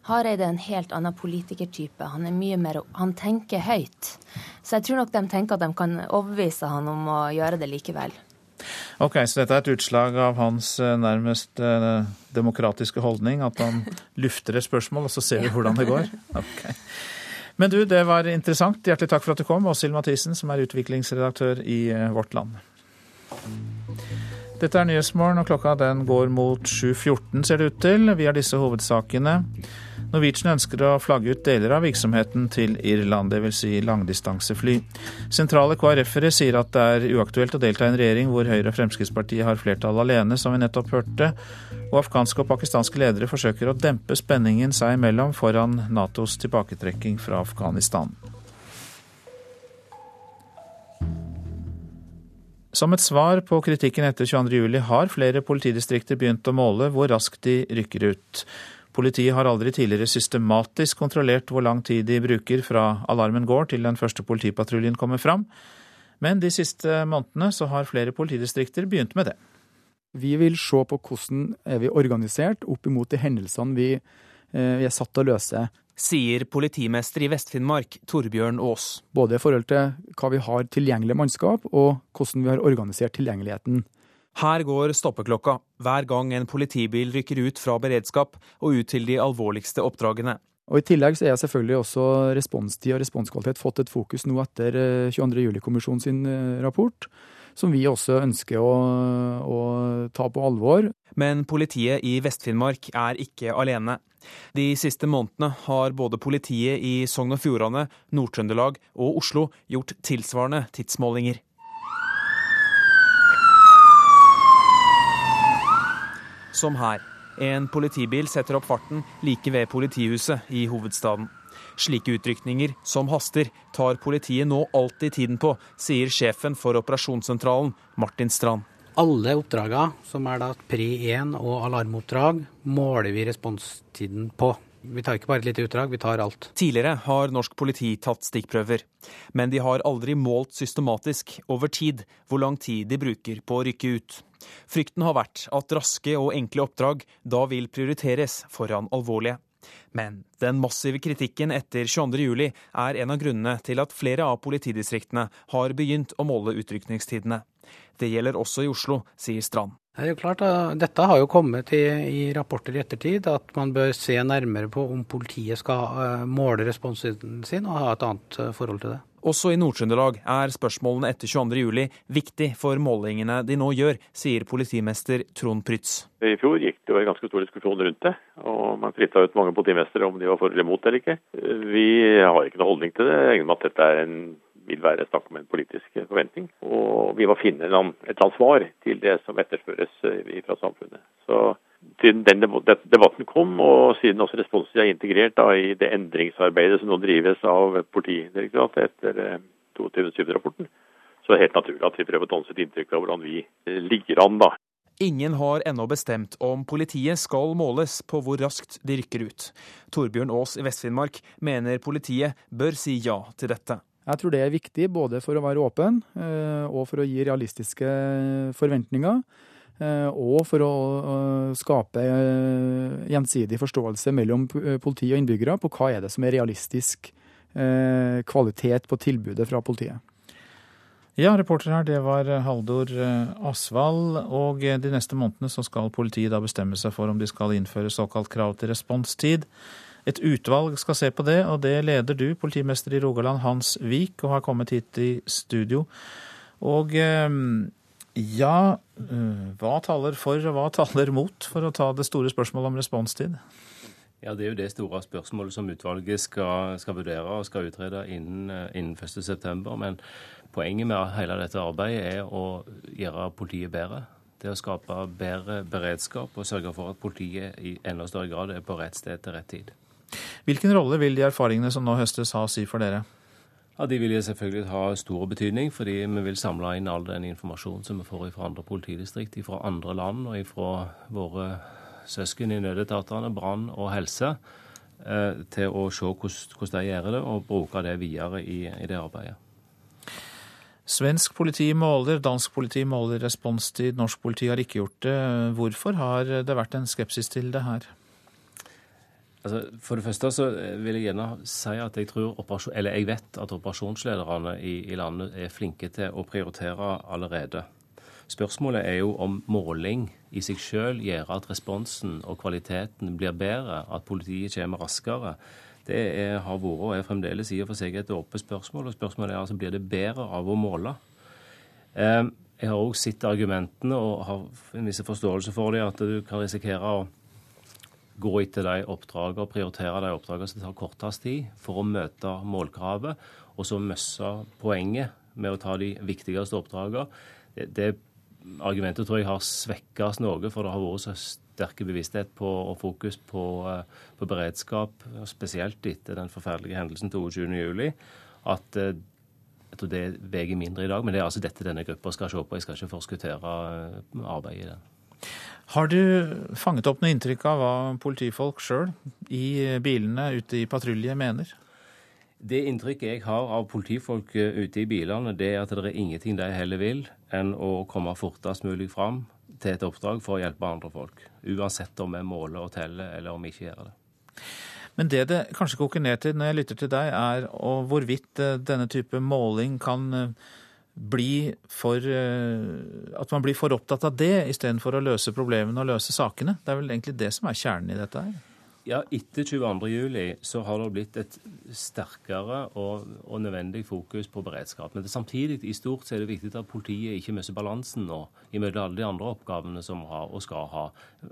Hareide er en helt annen politikertype. Han er mye mer, han tenker høyt. Så jeg tror nok de tenker at de kan overbevise han om å gjøre det likevel. Ok, Så dette er et utslag av hans eh, nærmest eh, demokratiske holdning? At han lufter et spørsmål, og så ser vi hvordan det går? Ok. Men du, det var interessant. Hjertelig takk for at du kom, Åshild Mathisen, som er utviklingsredaktør i eh, Vårt Land. Dette er Nyhetsmorgen, og klokka den går mot 7.14, ser det ut til. Vi har disse hovedsakene. Norwegian ønsker å flagge ut deler av virksomheten til Irland, dvs. Si langdistansefly. Sentrale KrF-ere sier at det er uaktuelt å delta i en regjering hvor Høyre og Fremskrittspartiet har flertall alene, som vi nettopp hørte. Og afghanske og pakistanske ledere forsøker å dempe spenningen seg imellom foran Natos tilbaketrekking fra Afghanistan. Som et svar på kritikken etter 22.07 har flere politidistrikter begynt å måle hvor raskt de rykker ut. Politiet har aldri tidligere systematisk kontrollert hvor lang tid de bruker fra alarmen går til den første politipatruljen kommer fram, men de siste månedene så har flere politidistrikter begynt med det. Vi vil se på hvordan er vi organisert opp imot de hendelsene vi, eh, vi er satt til å løse sier politimester i Vest-Finnmark, Torbjørn Aas. Både i forhold til hva vi har tilgjengelig mannskap, og hvordan vi har organisert tilgjengeligheten. Her går stoppeklokka hver gang en politibil rykker ut fra beredskap og ut til de alvorligste oppdragene. Og I tillegg så er selvfølgelig også responstid og responskvalitet fått et fokus nå etter 22.07-kommisjonen eh, sin eh, rapport, som vi også ønsker å, å ta på alvor. Men politiet i Vest-Finnmark er ikke alene. De siste månedene har både politiet i Sogn og Fjordane, Nord-Trøndelag og Oslo gjort tilsvarende tidsmålinger. Som her. En politibil setter opp farten like ved politihuset i hovedstaden. Slike utrykninger, som haster, tar politiet nå alltid tiden på, sier sjefen for operasjonssentralen, Martin Strand. Alle oppdragene, som er da pri 1 og alarmoppdrag, måler vi responstiden på. Vi tar ikke bare et lite utdrag, vi tar alt. Tidligere har norsk politi tatt stikkprøver, men de har aldri målt systematisk over tid hvor lang tid de bruker på å rykke ut. Frykten har vært at raske og enkle oppdrag da vil prioriteres foran alvorlige. Men den massive kritikken etter 22.07 er en av grunnene til at flere av politidistriktene har begynt å måle utrykningstidene. Det gjelder også i Oslo, sier Strand. Det er jo klart, Dette har jo kommet i, i, rapporter i ettertid, at man bør se nærmere på om politiet skal eh, måle responsen sin og ha et annet eh, forhold til det. Også i Nord-Trøndelag er spørsmålene etter 22.07 viktig for målingene de nå gjør, sier politimester Trond Prytz. I fjor gikk det jo en ganske stor diskusjon rundt det, og man frita ut mange politimestere om de var for eller imot eller ikke. Vi har ikke noe holdning til det. Jeg regner med at dette er en vil være snakk om en politisk forventning. Og vi må finne et eller annet svar til det som etterspørres eh, fra samfunnet. Så siden den debatten kom, og siden også responstid er integrert da, i det endringsarbeidet som nå drives av Politidirektoratet etter 22.07-rapporten, eh, så er det helt naturlig at vi prøver å danse et inntrykk av hvordan vi eh, ligger an. da. Ingen har ennå bestemt om politiet skal måles på hvor raskt de rykker ut. Torbjørn Aas i Vest-Finnmark mener politiet bør si ja til dette. Jeg tror det er viktig både for å være åpen eh, og for å gi realistiske forventninger. Eh, og for å skape eh, gjensidig forståelse mellom politi og innbyggere på hva er det som er realistisk kvalitet på tilbudet fra politiet. Ja, reporter her, det var Haldor Asvald. Og de neste månedene så skal politiet da bestemme seg for om de skal innføre såkalt krav til responstid. Et utvalg skal se på det, og det leder du, politimester i Rogaland Hans Vik, og har kommet hit i studio. Og ehm, ja, eh, hva taler for og hva taler mot, for å ta det store spørsmålet om responstid? Ja, Det er jo det store spørsmålet som utvalget skal, skal vurdere og skal utrede innen, eh, innen 1.9. Men poenget med hele dette arbeidet er å gjøre politiet bedre. Det å skape bedre beredskap og sørge for at politiet i enda større grad er på rett sted til rett tid. Hvilken rolle vil de erfaringene som nå høstes ha å si for dere? Ja, De vil selvfølgelig ha stor betydning, fordi vi vil samle inn all den informasjonen som vi får fra andre politidistrikt, fra andre land og fra våre søsken i nødetatene, brann og helse, eh, til å se hvordan de gjør det, og bruke det videre i, i det arbeidet. Svensk politi måler, dansk politi måler responstid, norsk politi har ikke gjort det. Hvorfor har det vært en skepsis til det her? Altså, for det første så vil jeg gjerne si at jeg eller jeg vet at operasjonslederne i, i, landet er flinke til å prioritere allerede. Spørsmålet er jo om måling i seg selv gjør at responsen og kvaliteten blir bedre, at politiet kommer raskere. Det er, har vært og er fremdeles i og for seg et åpent spørsmål. og Spørsmålet er altså blir det bedre av å måle. Eh, jeg har òg sett argumentene og har en viss forståelse for det, at du kan risikere å gå etter de oppdragene og prioritere de oppdragene som tar kortest tid, for å møte målkravet, og så miste poenget med å ta de viktigste oppdragene. Det, det argumentet tror jeg har svekkes noe, for det har vært så sterk bevissthet på, og fokus på, eh, på, beredskap, spesielt etter den forferdelige hendelsen 22.07, at eh, Jeg tror det veier mindre i dag, men det er altså dette denne gruppa skal se på. Jeg skal ikke forskuttere arbeidet i den. Har du fanget opp noe inntrykk av hva politifolk sjøl i bilene ute i patrulje mener? Det inntrykket jeg har av politifolk eh, ute i bilene, det er at det er ingenting de heller vil enn å komme fortest mulig fram til et oppdrag for å hjelpe andre folk. Uansett om vi måler og teller, eller om vi ikke gjør det. Men det det kanskje koker ned til når jeg lytter til deg, er hvorvidt eh, denne type måling kan eh, bli for At man blir for opptatt av det istedenfor å løse problemene og løse sakene. Det er vel egentlig det som er kjernen i dette her? Ja, Etter 22.07 så har det blitt et sterkere og, og, nødvendig fokus på beredskap. Men det, samtidig i stort så er det viktig at politiet ikke mister balansen nå imellom alle de andre oppgavene som har og skal ha.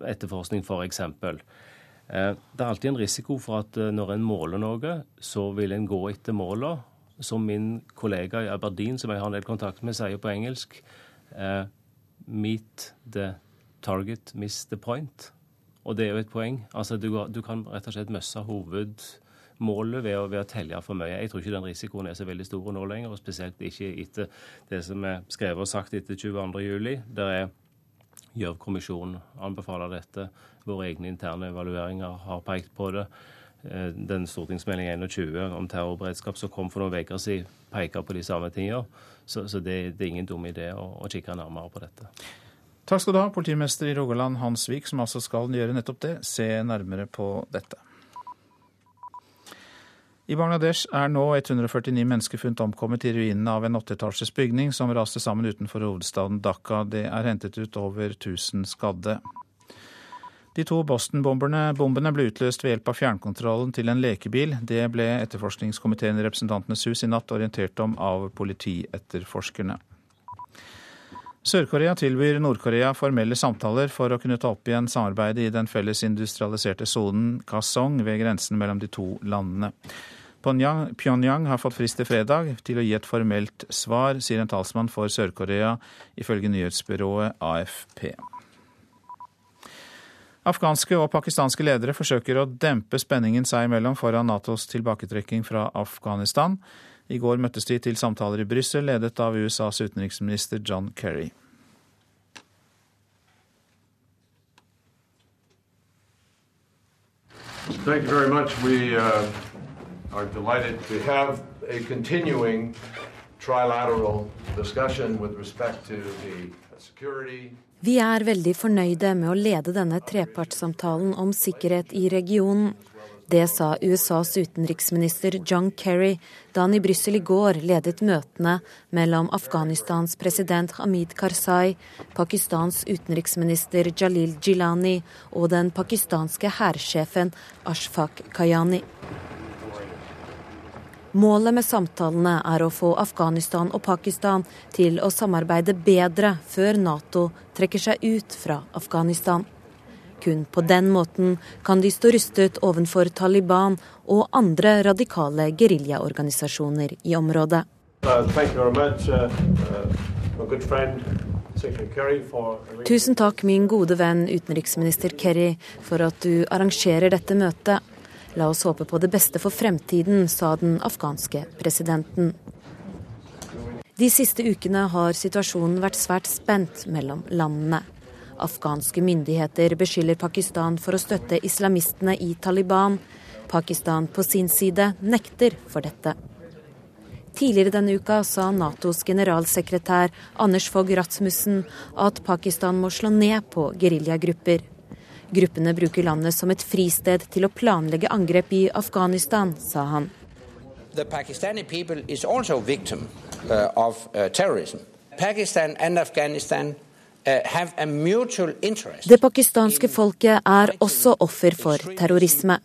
Etterforskning f.eks. Eh, det er alltid en risiko for at eh, når en måler noe, så vil en gå etter målene. Som min kollega i Aberdeen, som jeg har en del kontakt med, sier på engelsk. Eh, meet the target, miss the point. Og det er jo et poeng. Altså, du, du kan rett og slett møsse hovedmålet ved å, ved å telle for mye. Jeg tror ikke den risikoen er så veldig stor nå lenger, og spesielt ikke etter det som er skrevet og sagt etter 22.07. Der er Gjørv-kommisjonen anbefaler dette. Våre egne interne evalueringer har pekt på det. Eh, den stortingsmelding 21 om terrorberedskap som kom for noen uker siden, peker på de samme tingene. Så, så det, det, er ingen dum idé å, å kikke nærmere på dette. Takk skal du ha, politimester i Rogaland Hans Vik, som altså skal gjøre nettopp det, se nærmere på dette. I Bangladesh er nå 149 mennesker funnet omkommet i ruinene av en åtteetasjes bygning som raste sammen utenfor hovedstaden Dhaka. Det er hentet ut over 1000 skadde. De to Boston-bombene ble utløst ved hjelp av fjernkontrollen til en lekebil. Det ble etterforskningskomiteen i Representantenes hus i natt orientert om av politietterforskerne. Sør-Korea tilbyr Nord-Korea formelle samtaler for å kunne ta opp igjen samarbeidet i den felles industrialiserte sonen Kasong ved grensen mellom de to landene. Pyongyang har fått frist til fredag til å gi et formelt svar, sier en talsmann for Sør-Korea, ifølge nyhetsbyrået AFP. Afghanske og pakistanske ledere forsøker å dempe spenningen seg imellom foran Natos tilbaketrekking fra Afghanistan. I går møttes de til samtaler i Brussel, ledet av USAs utenriksminister John Kerry. Thank you very much. We uh, are delighted to have a continuing trilateral discussion with respect to security Vi er veldig fornøyde med å lede denne trepartssamtalen om sikkerhet i regionen. Det sa USAs utenriksminister John Kerry da han i Brussel i går ledet møtene mellom Afghanistans president Hamid Karzai, Pakistans utenriksminister Jalil Jilani og den pakistanske hærsjefen Ashfaq Kayani. Målet med samtalene er å få Afghanistan og Pakistan til å samarbeide bedre før Nato trekker seg ut fra Afghanistan. Kun på den måten kan de stå rustet overfor Taliban og andre radikale geriljaorganisasjoner i området. Uh, uh, Tusen takk, min gode venn utenriksminister Kerry, for at du arrangerer dette møtet. La oss håpe på det beste for fremtiden, sa den afghanske presidenten. De siste ukene har situasjonen vært svært spent mellom landene. Afghanske myndigheter beskylder Pakistan for å støtte islamistene i Taliban. Pakistan på sin side nekter for dette. Tidligere denne uka sa Natos generalsekretær Anders Fogh Rasmussen at Pakistan må slå ned på geriljagrupper. Gruppene bruker landet som et fristed til å planlegge angrep i Afghanistan, sa han. The Pakistani people is also victim uh, of uh, terrorism. Pakistan and Afghanistan Uh, det pakistanske folket er også offer for terrorisme.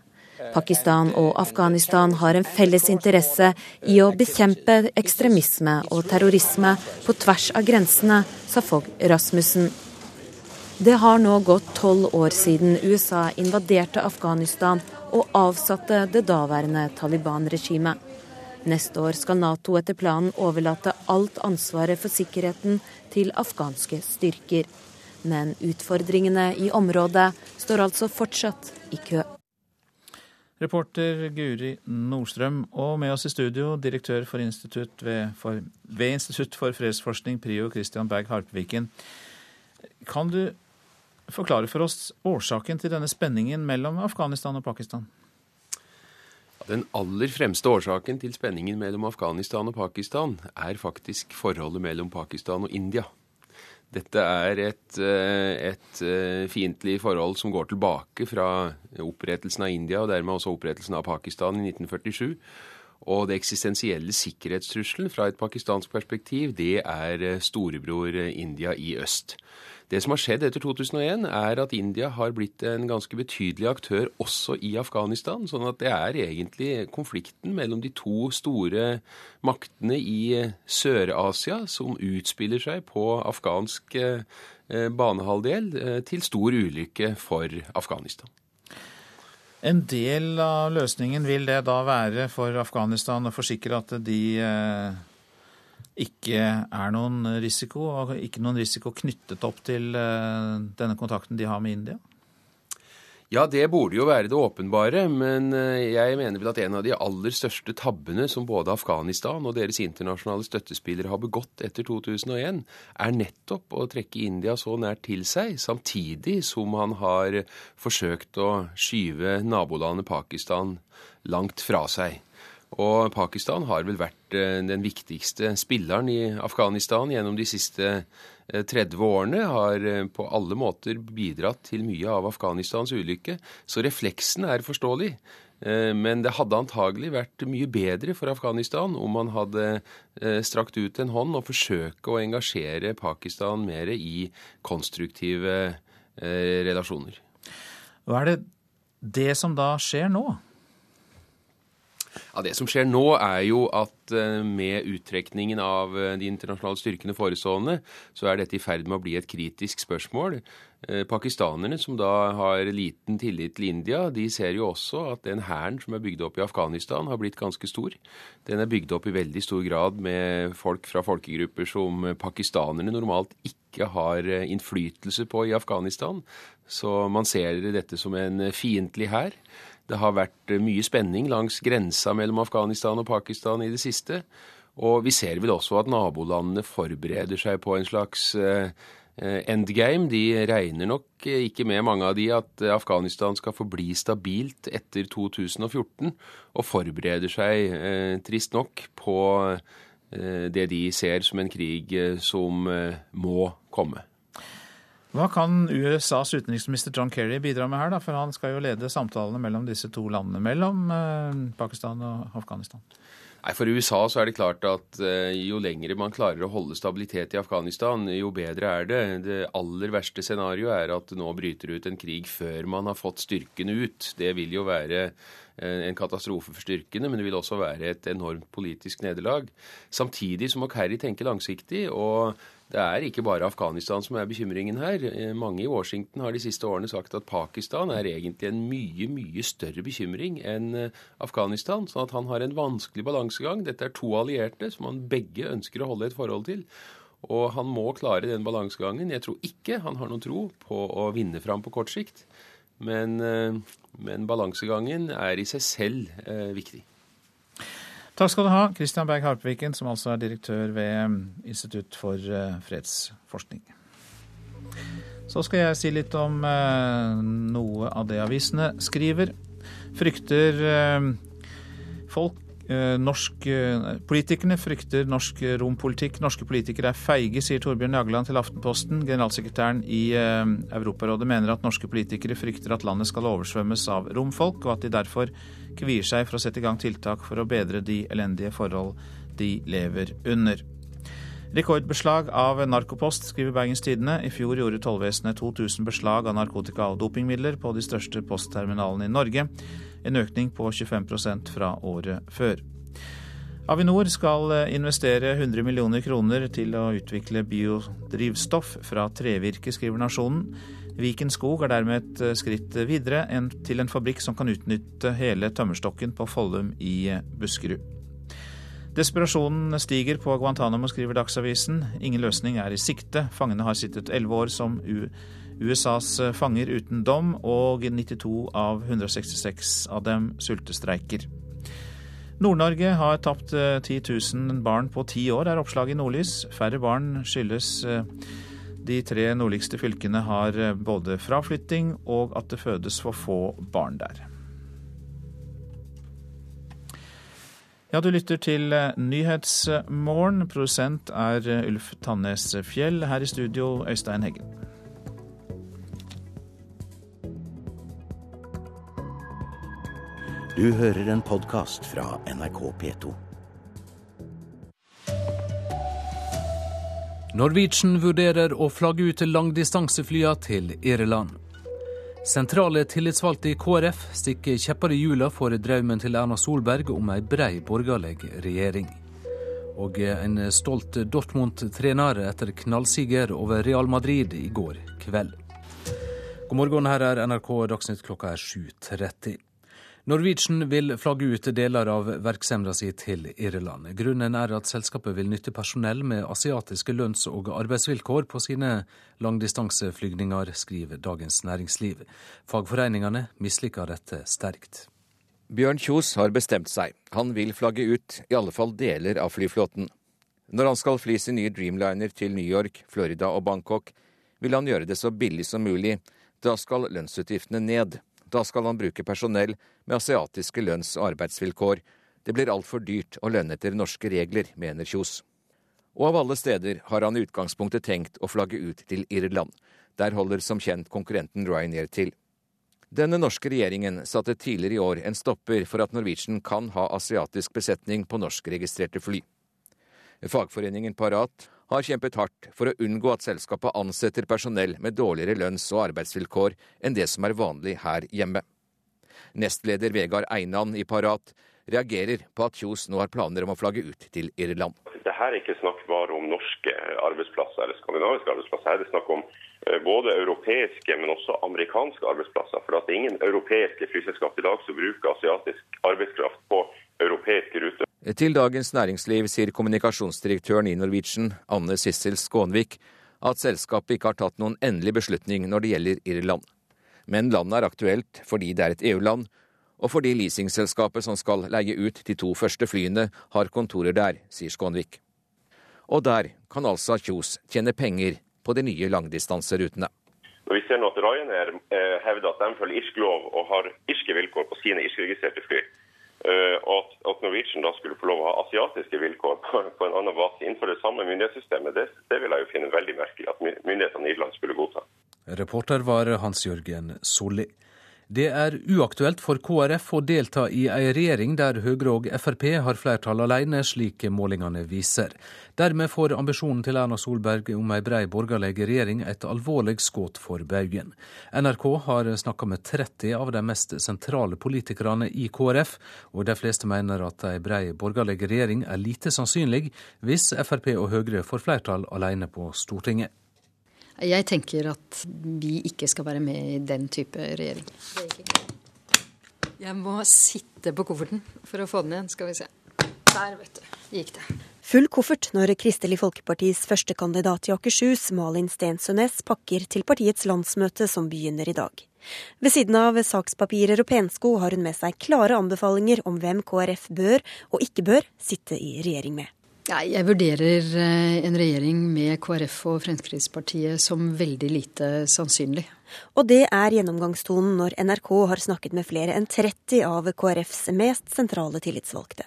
Pakistan og Afghanistan har en felles interesse i å bekjempe ekstremisme og terrorisme på tvers av grensene, sa Fogh Rasmussen. Det har nå gått tolv år siden USA invaderte Afghanistan og avsatte det daværende Taliban-regimet. Neste år skal Nato etter planen overlate alt ansvaret for sikkerheten til afghanske styrker. Men utfordringene i området står altså fortsatt i kø. Reporter Guri Nordstrøm, og med oss i studio direktør for Institutt ved, for, ved Institutt for fredsforskning, PRIO, Christian Berg Harpviken. Kan du forklare for oss årsaken til denne spenningen mellom Afghanistan og Pakistan? Den aller fremste årsaken til spenningen mellom Afghanistan og Pakistan er faktisk forholdet mellom Pakistan og India. Dette er et, eh, et eh, fiendtlig forhold som går tilbake fra opprettelsen av India, og dermed også opprettelsen av Pakistan i 1947. Og det eksistensielle sikkerhetstrusselen fra et pakistansk perspektiv, det er eh, storebror India i øst. Det som har skjedd etter 2001, er at India har blitt en ganske betydelig aktør også i Afghanistan. Sånn at det er egentlig konflikten mellom de to store maktene i Sør-Asia som utspiller seg på afghansk eh, banehalvdel, eh, til stor ulykke for Afghanistan. En del av løsningen vil det da være for Afghanistan å forsikre at de eh, ikke er noen risiko, ikke noen risiko knyttet opp til eh, denne kontakten de har med India? Ja, det burde jo være det åpenbare, men eh, jeg mener vel at en av de aller største tabbene som både Afghanistan og deres internasjonale støttespillere har begått etter 2001, er nettopp å trekke India så nært til seg, samtidig som han har forsøkt å skyve nabolandet Pakistan langt fra seg. Og Pakistan har vel vært eh, den viktigste spilleren i Afghanistan gjennom de siste 30 eh, årene. Har eh, på alle måter bidratt til mye av Afghanistans ulykke. Så refleksen er forståelig. Men det hadde antagelig vært mye bedre for Afghanistan om man hadde strakt ut en hånd og forsøke å engasjere Pakistan mer i konstruktive relasjoner. Hva er det det som da skjer nå? Ja, Det som skjer nå, er jo at eh, med uttrekningen av eh, de internasjonale styrkene forestående, så er dette i ferd med å bli et kritisk spørsmål. Eh, pakistanerne, som da har liten tillit til India, de ser jo også at den hæren som er bygd opp i Afghanistan, har blitt ganske stor. Den er bygd opp i veldig stor grad med folk fra folkegrupper som pakistanerne normalt ikke har innflytelse på i Afghanistan. Så man ser dette som en fiendtlig hær. Det har vært eh, mye spenning langs grensa mellom Afghanistan og Pakistan i det siste. Og vi ser vel også at nabolandene forbereder seg på en slags eh, eh, endgame. De regner nok ikke med, mange av de, at Afghanistan skal forbli stabilt etter 2014, og forbereder seg, trist nok, på det de ser som en krig som må komme. Hva kan USAs utenriksminister John Kerry bidra med her, da? For han skal jo lede samtalene mellom disse to landene, mellom eh, Pakistan og Afghanistan. Nei, For USA så er det klart at uh, jo lengre man klarer å holde stabilitet i Afghanistan, jo bedre er det. Det aller verste scenarioet er at nå bryter ut en krig før man har fått styrkene ut. Det vil jo være en katastrofe for styrkene, men det vil også være et enormt politisk nederlag. Samtidig så må Kerry tenke langsiktig. og det er ikke bare Afghanistan som er bekymringen her. Eh, mange i Washington har de siste årene sagt at Pakistan er egentlig en mye, mye større bekymring enn eh, Afghanistan. Sånn at han har en vanskelig balansegang. Dette er to allierte som han begge ønsker å holde et forhold til. Og han må klare den balansegangen. Jeg tror ikke han har noen tro på å vinne fram på kort sikt. Men, eh, men balansegangen er i seg selv eh, viktig. Takk skal du ha, Christian Berg Harpeviken, som altså er direktør ved um, Institutt for fredsforskning. Så skal jeg si litt om noe av det avisene skriver. Frykter folk Norsk, politikerne frykter norsk rompolitikk. Norske politikere er feige, sier Torbjørn Jagland til Aftenposten. Generalsekretæren i Europarådet mener at norske politikere frykter at landet skal oversvømmes av romfolk, og at de derfor kvier seg for å sette i gang tiltak for å bedre de elendige forhold de lever under. Rekordbeslag av narkopost, skriver Bergens Tidende. I fjor gjorde tollvesenet 2000 beslag av narkotika og dopingmidler på de største postterminalene i Norge, en økning på 25% fra året før. Avinor skal investere 100 millioner kroner til å utvikle biodrivstoff fra trevirke, skriver Nasjonen. Viken skog er dermed et eh, skritt videre til en fabrikk som kan utnytte hele tømmerstokken på Follum i eh, Buskerud. Desperasjonen stiger på Guantánamo, skriver Dagsavisen. Ingen løsning er i sikte. Fangene har sittet elleve år som USAs fanger uten dom, og 92 av 166 av dem sultestreiker. Nord-Norge har tapt 10 000 barn på ti år, er oppslaget i Nordlys. Færre barn skyldes de tre nordligste fylkene har både fraflytting og at det fødes for få barn der. Ja, du lytter til eh, Nyhetsmorgen. Produsent er eh, Ulf Tannes Fjell. Her i studio, Øystein Heggen. Du hører en podkast fra NRK P2. Norwegian vurderer å flagge ut langdistanseflya til Irland. Sentrale tillitsvalgte i KrF stikker kjepper i hjula for drømmen til Erna Solberg om ei brei borgerlig regjering. Og en stolt Dortmund-trener etter knallsiger over Real Madrid i går kveld. God morgen, her er NRK Dagsnytt klokka er 7.30. Norwegian vil flagge ut deler av virksomheten sin til Irland. Grunnen er at selskapet vil nytte personell med asiatiske lønns- og arbeidsvilkår på sine langdistanseflygninger, skriver Dagens Næringsliv. Fagforeningene misliker dette sterkt. Bjørn Kjos har bestemt seg. Han vil flagge ut i alle fall deler av flyflåten. Når han skal fly sin nye Dreamliner til New York, Florida og Bangkok, vil han gjøre det så billig som mulig. Da skal lønnsutgiftene ned. Da skal han bruke personell med asiatiske lønns- og arbeidsvilkår. Det blir altfor dyrt å lønne etter norske regler, mener Kjos. Og av alle steder har han i utgangspunktet tenkt å flagge ut til Irland. Der holder som kjent konkurrenten Ryanair til. Denne norske regjeringen satte tidligere i år en stopper for at Norwegian kan ha asiatisk besetning på norskregistrerte fly. Fagforeningen Parat har kjempet hardt for å unngå at selskapet ansetter personell med dårligere lønns- og arbeidsvilkår enn det som er vanlig her hjemme. Nestleder Vegard Einan i Parat reagerer på at Kjos nå har planer om å flagge ut til Irland. Det her er ikke snakk bare om norske arbeidsplasser eller skandinaviske arbeidsplasser. Her er det snakk om eh, både europeiske, men også amerikanske arbeidsplasser. For det er ingen europeiske flyselskap i dag som bruker asiatisk arbeidskraft på europeiske rute. Til Dagens Næringsliv sier kommunikasjonsdirektøren i Norwegian, Anne Sissel Skånvik, at selskapet ikke har tatt noen endelig beslutning når det gjelder Irland. Men landet er aktuelt fordi det er et EU-land, og fordi leasingselskapet som skal leie ut de to første flyene, har kontorer der, sier Skånvik. Og der kan altså Kjos tjene penger på de nye langdistanserutene. Når vi ser nå at Ryanair eh, hevder at de følger irsk lov og har irske vilkår på sine irskregistrerte fly, og at, Norwegian da skulle få lov å ha asiatiske vilkår på, på en annen base innenfor det samme myndighetssystemet, det, det vil jeg jo finne veldig merkelig at myndighetene i Irland skulle godta. Reporter var Hans-Jørgen Solli. Det er uaktuelt for KrF å delta i ei regjering der Høyre og Frp har flertall alene, slik målingene viser. Dermed får ambisjonen til Erna Solberg om ei brei borgerlig regjering et alvorlig skudd for baugen. NRK har snakka med 30 av de mest sentrale politikerne i KrF, og de fleste mener at ei brei borgerlig regjering er lite sannsynlig hvis Frp og Høyre får flertall alene på Stortinget. Jeg tenker at vi ikke skal være med i den type regjering. Jeg må sitte på kofferten for å få den igjen, skal vi se. Der, vet du, gikk det. Full koffert når Kristelig Folkepartis førstekandidat i Akershus, Malin Stensønes, pakker til partiets landsmøte som begynner i dag. Ved siden av sakspapirer og pensko har hun med seg klare anbefalinger om hvem KrF bør og ikke bør sitte i regjering med. Ja, jeg vurderer eh, en regjering med KrF og Fremskrittspartiet som veldig lite sannsynlig. Og det er gjennomgangstonen når NRK har snakket med flere enn 30 av KrFs mest sentrale tillitsvalgte.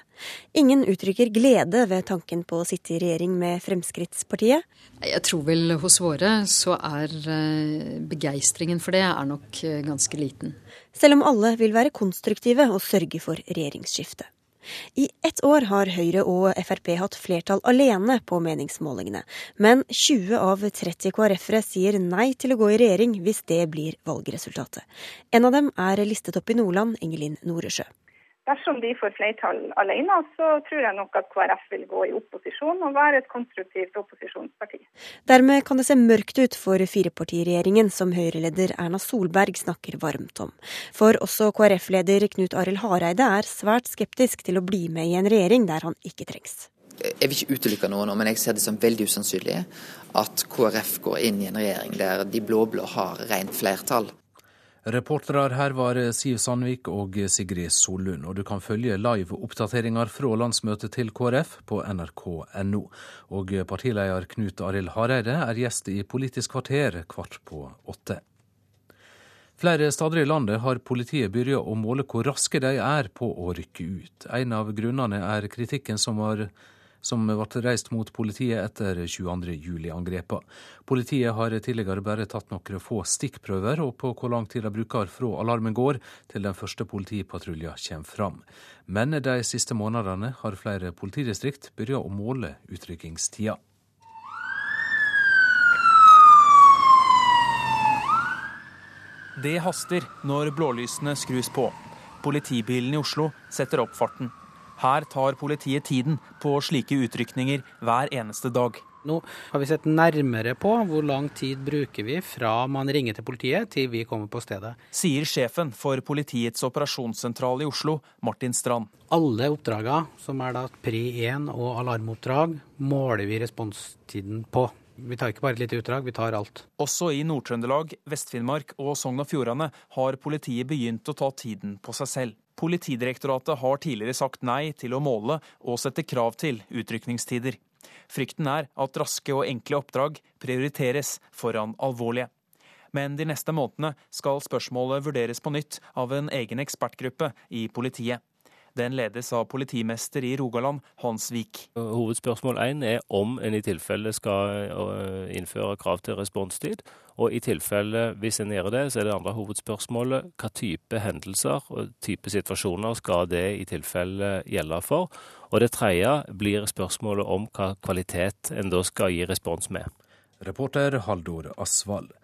Ingen uttrykker glede ved tanken på å sitte i regjering med Fremskrittspartiet. Jeg tror vel hos våre så er eh, begeistringen for det er nok eh, ganske liten. Selv om alle vil være konstruktive og sørge for regjeringsskifte. I ett år har Høyre og Frp hatt flertall alene på meningsmålingene, men 20 av 30 KrF-ere sier nei til å gå i regjering hvis det blir valgresultatet. En av dem er listet opp i Nordland, Ingelin Noresjø. Dersom de får flertall alene, så tror jeg nok at KrF vil gå i opposisjon og være et konstruktivt opposisjonsparti. Dermed kan det se mørkt ut for firepartiregjeringen som Høyre-leder Erna Solberg snakker varmt om. For også KrF-leder Knut Arild Hareide er svært skeptisk til å bli med i en regjering der han ikke trengs. jeg vil ikke utelukke noe nå, men jeg ser det som veldig usannsynlig at KrF går inn i en regjering der de blå-blå har rent flertall. Reportere her var Siv Sandvik og Sigrid Sollund, og du kan følge live oppdateringer fra landsmøtet til KrF på nrk.no. Og partileder Knut Arild Hareide er gjest i Politisk kvarter kvart på åtte. Flere steder i landet har politiet begynt å måle hvor raske de er på å rykke ut. En av grunnene er kritikken som var som ble reist mot politiet etter 22.07-angrepene. Politiet har tidligere bare tatt noen få stikkprøver og på hvor lang tid de bruker fra alarmen går til den første politipatruljen kommer fram. Men de siste månedene har flere politidistrikt begynt å måle utrykkingstida. Det haster når blålysene skrus på. Politibilen i Oslo setter opp farten. Her tar politiet tiden på slike utrykninger hver eneste dag. Nå har vi sett nærmere på hvor lang tid bruker vi fra man ringer til politiet til vi kommer på stedet. Sier sjefen for politiets operasjonssentral i Oslo, Martin Strand. Alle oppdragene, som er da pri 1 og alarmoppdrag, måler vi responstiden på. Vi tar ikke bare et lite utdrag, vi tar alt. Også i Nord-Trøndelag, Vest-Finnmark og Sogn og Fjordane har politiet begynt å ta tiden på seg selv. Politidirektoratet har tidligere sagt nei til å måle og sette krav til utrykningstider. Frykten er at raske og enkle oppdrag prioriteres foran alvorlige. Men de neste månedene skal spørsmålet vurderes på nytt av en egen ekspertgruppe i politiet. Den ledes av politimester i Rogaland, Hans Vik. Hovedspørsmål én er om en i tilfelle skal øh, innføre krav til responstid. Og i tilfelle, hvis en gjør det, så er det andre hovedspørsmålet hva type hendelser og type situasjoner skal det i tilfelle gjelde for. Og det tredje blir spørsmålet om hva kvalitet en da skal gi respons med. Reporter Haldor Asvald.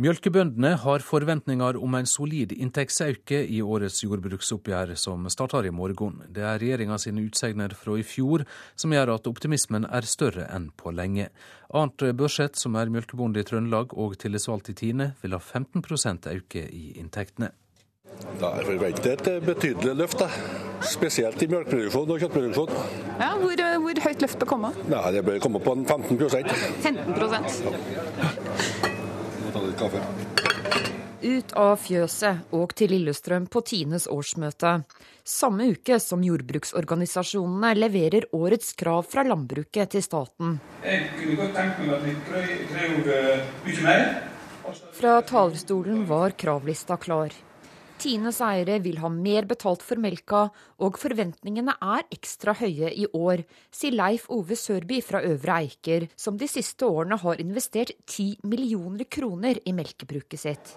Mjølkebøndene har forventninger om en solid inntektsauke i årets jordbruksoppgjør som starter i morgen. Det er regjeringa sine utsegner fra i fjor som gjør at optimismen er større enn på lenge. Arnt Børseth, som er mjølkebonde i Trøndelag og tillitsvalgt i Tine, vil ha 15% i inntektene. Da er forventet et betydelig løft, da. spesielt i melkeproduksjon og kjøttproduksjon. Ja, hvor, hvor, høyt løft bør komme? Ja, det bør komme på 15% 15 kaffe. Ut av fjøset og til Lillestrøm på Tines årsmøte. Samme uke som jordbruksorganisasjonene leverer årets krav fra landbruket til staten. Jeg kunne godt tenkt meg at vi krev eh, mye mer. Fra talerstolen var kravlista klar. Tines eiere vil ha mer betalt for melka, og forventningene er ekstra høye i år, sier Leif Ove Sørby fra Øvre Eiker, som de siste årene har investert 10 millioner kroner i melkebruket sitt.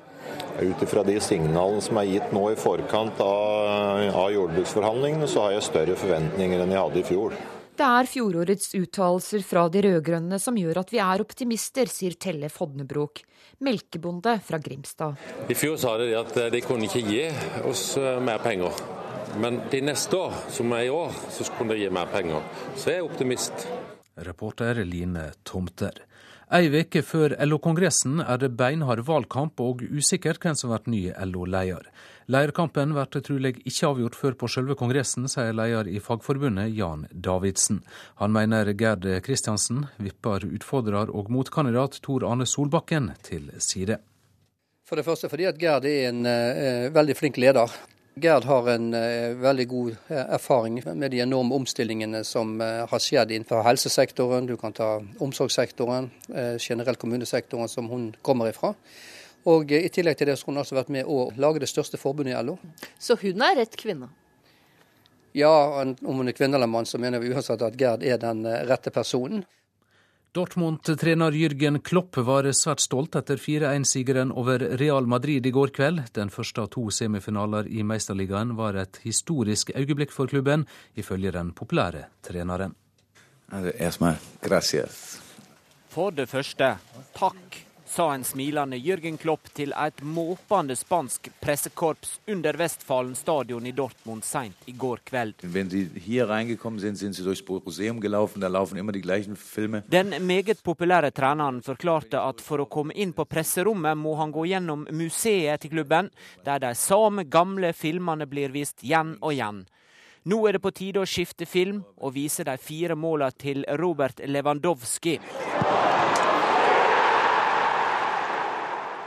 Ut ifra de signalene som er gitt nå i forkant av, av jordbruksforhandlingene, så har jeg større forventninger enn jeg hadde i fjor. Det er fjorårets uttalelser fra de rød-grønne som gjør at vi er optimister, sier Telle Fodnebrok, melkebonde fra Grimstad. I fjor sa de at de kunne ikke gi oss eh, mer penger. Men de neste år, som er i år, så kunne de gi mer penger. Så jeg er optimist. Reporter Line Tomter. Ei uke før LO-kongressen er det beinhard valgkamp og usikkert hvem som blir ny LO-leder. Leierkampen blir trolig ikke avgjort før på selve kongressen, sier leder i Fagforbundet Jan Davidsen. Han mener Gerd Kristiansen vipper utfordrer og motkandidat Tor Arne Solbakken til side. For det første fordi at Gerd er en eh, veldig flink leder. Gerd har en eh, veldig god uh, erfaring med de enorme omstillingene som har skjedd innenfor helsesektoren. Du kan ta omsorgssektoren, generelt kommunesektoren som hun kommer ifra. Og i tillegg til det så har hun altså vært med å lage det største forbundet i LO. Så hun er rett kvinne? Ja, om hun er kvinne eller mann, så mener vi uansett at Gerd er den eh, rette personen. Dortmund-trener Jürgen Klopp var svært stolt etter 4-1-sigeren over Real Madrid i går kveld. Den første av to semifinaler i Meisterligaen var et historisk øyeblikk for klubben, ifølge den populære treneren. For det første, takk sa en smilende Jørgen Klopp til et måpende spansk pressekorps under Westfalen stadion i Dortmund seint i går kveld. Den meget populære treneren forklarte at for å komme inn på presserommet må han gå gjennom museet til klubben, der de samme gamle filmene blir vist igjen og igjen. Nå er det på tide å skifte film og vise de fire måla til Robert Lewandowski.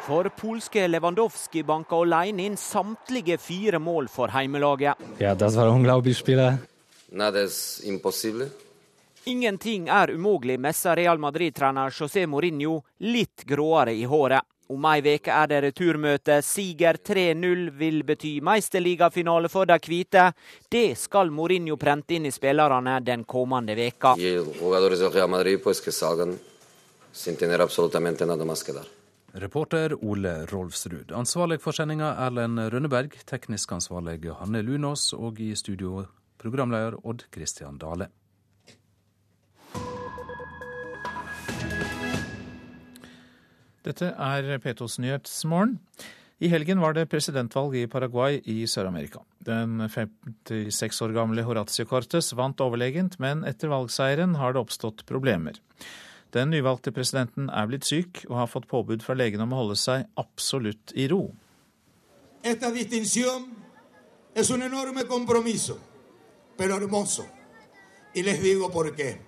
For polske Lewandowski banka alene inn samtlige fire mål for heimelaget. Ja, det var unglaublich Spieler. Nada es imposible. Ingenting er umulig, messer Real Madrid-trener José Mourinho, litt gråere i håret. Om ei veke er det returmøte. Siger 3-0 vil bety mesterligafinale for de hvite. Det skal Mourinho prente inn i spillerne den kommende veka. Reporter Ole Rolfsrud. Ansvarlig for sendinga Erlend Rønneberg, teknisk ansvarlig Hanne Lunås, og i studio programleder Odd Christian Dale. Dette er P2s Nyhetsmorgen. I helgen var det presidentvalg i Paraguay i Sør-Amerika. Den 56 år gamle Horatio Cortes vant overlegent, men etter valgseieren har det oppstått problemer. Den nyvalgte presidenten er blitt syk og har fått påbud fra legen om å holde seg absolutt i ro. Esta distinción es un enorme compromiso, pero hermoso. Y les digo por qué.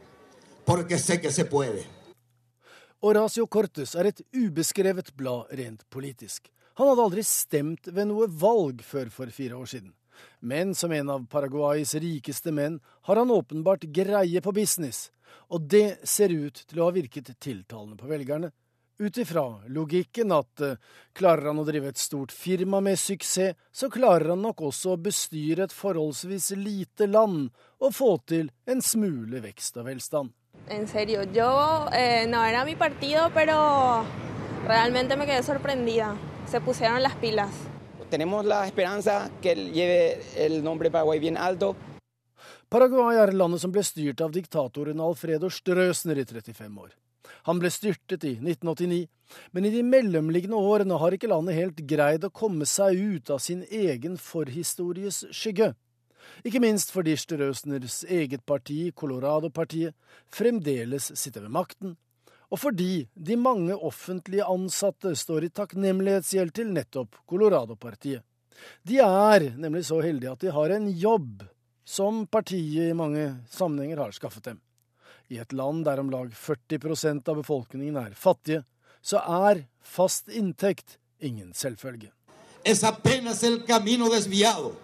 Porque sé que se puede. Horacio Cortes er et ubeskrevet blad rent politisk. Han hadde aldri stemt ved noe valg før for fire år siden. Men som en av Paraguays rikeste menn har han åpenbart greie på business, og det ser ut til å ha virket tiltalende på velgerne. Ut ifra logikken at uh, klarer han å drive et stort firma med suksess, så klarer han nok også å bestyre et forholdsvis lite land og få til en smule vekst og velstand. En serio, yo eh, no era mi partido, pero realmente me quedé sorprendida. Se. Tenemos la esperanza que lleve el nombre Paraguay bien alto. Paraguay er landet som ble styrt av diktatoren Alfredo Strøsner i 35 år. Han ble styrtet i 1989, men i de mellomliggende årene har ikke landet helt greid å komme seg ut av sin egen forhistories skygge. Ikke minst fordi Strøsners eget parti, Colorado-partiet, fremdeles sitter ved makten, og fordi de mange offentlige ansatte står i takknemlighetsgjeld til nettopp Colorado-partiet. De er nemlig så heldige at de har en jobb som partiet i mange sammenhenger har skaffet dem. I et land der om lag 40% av befolkningen er fattige, så er fast inntekt ingen selvfølge. Es apenas el camino desviado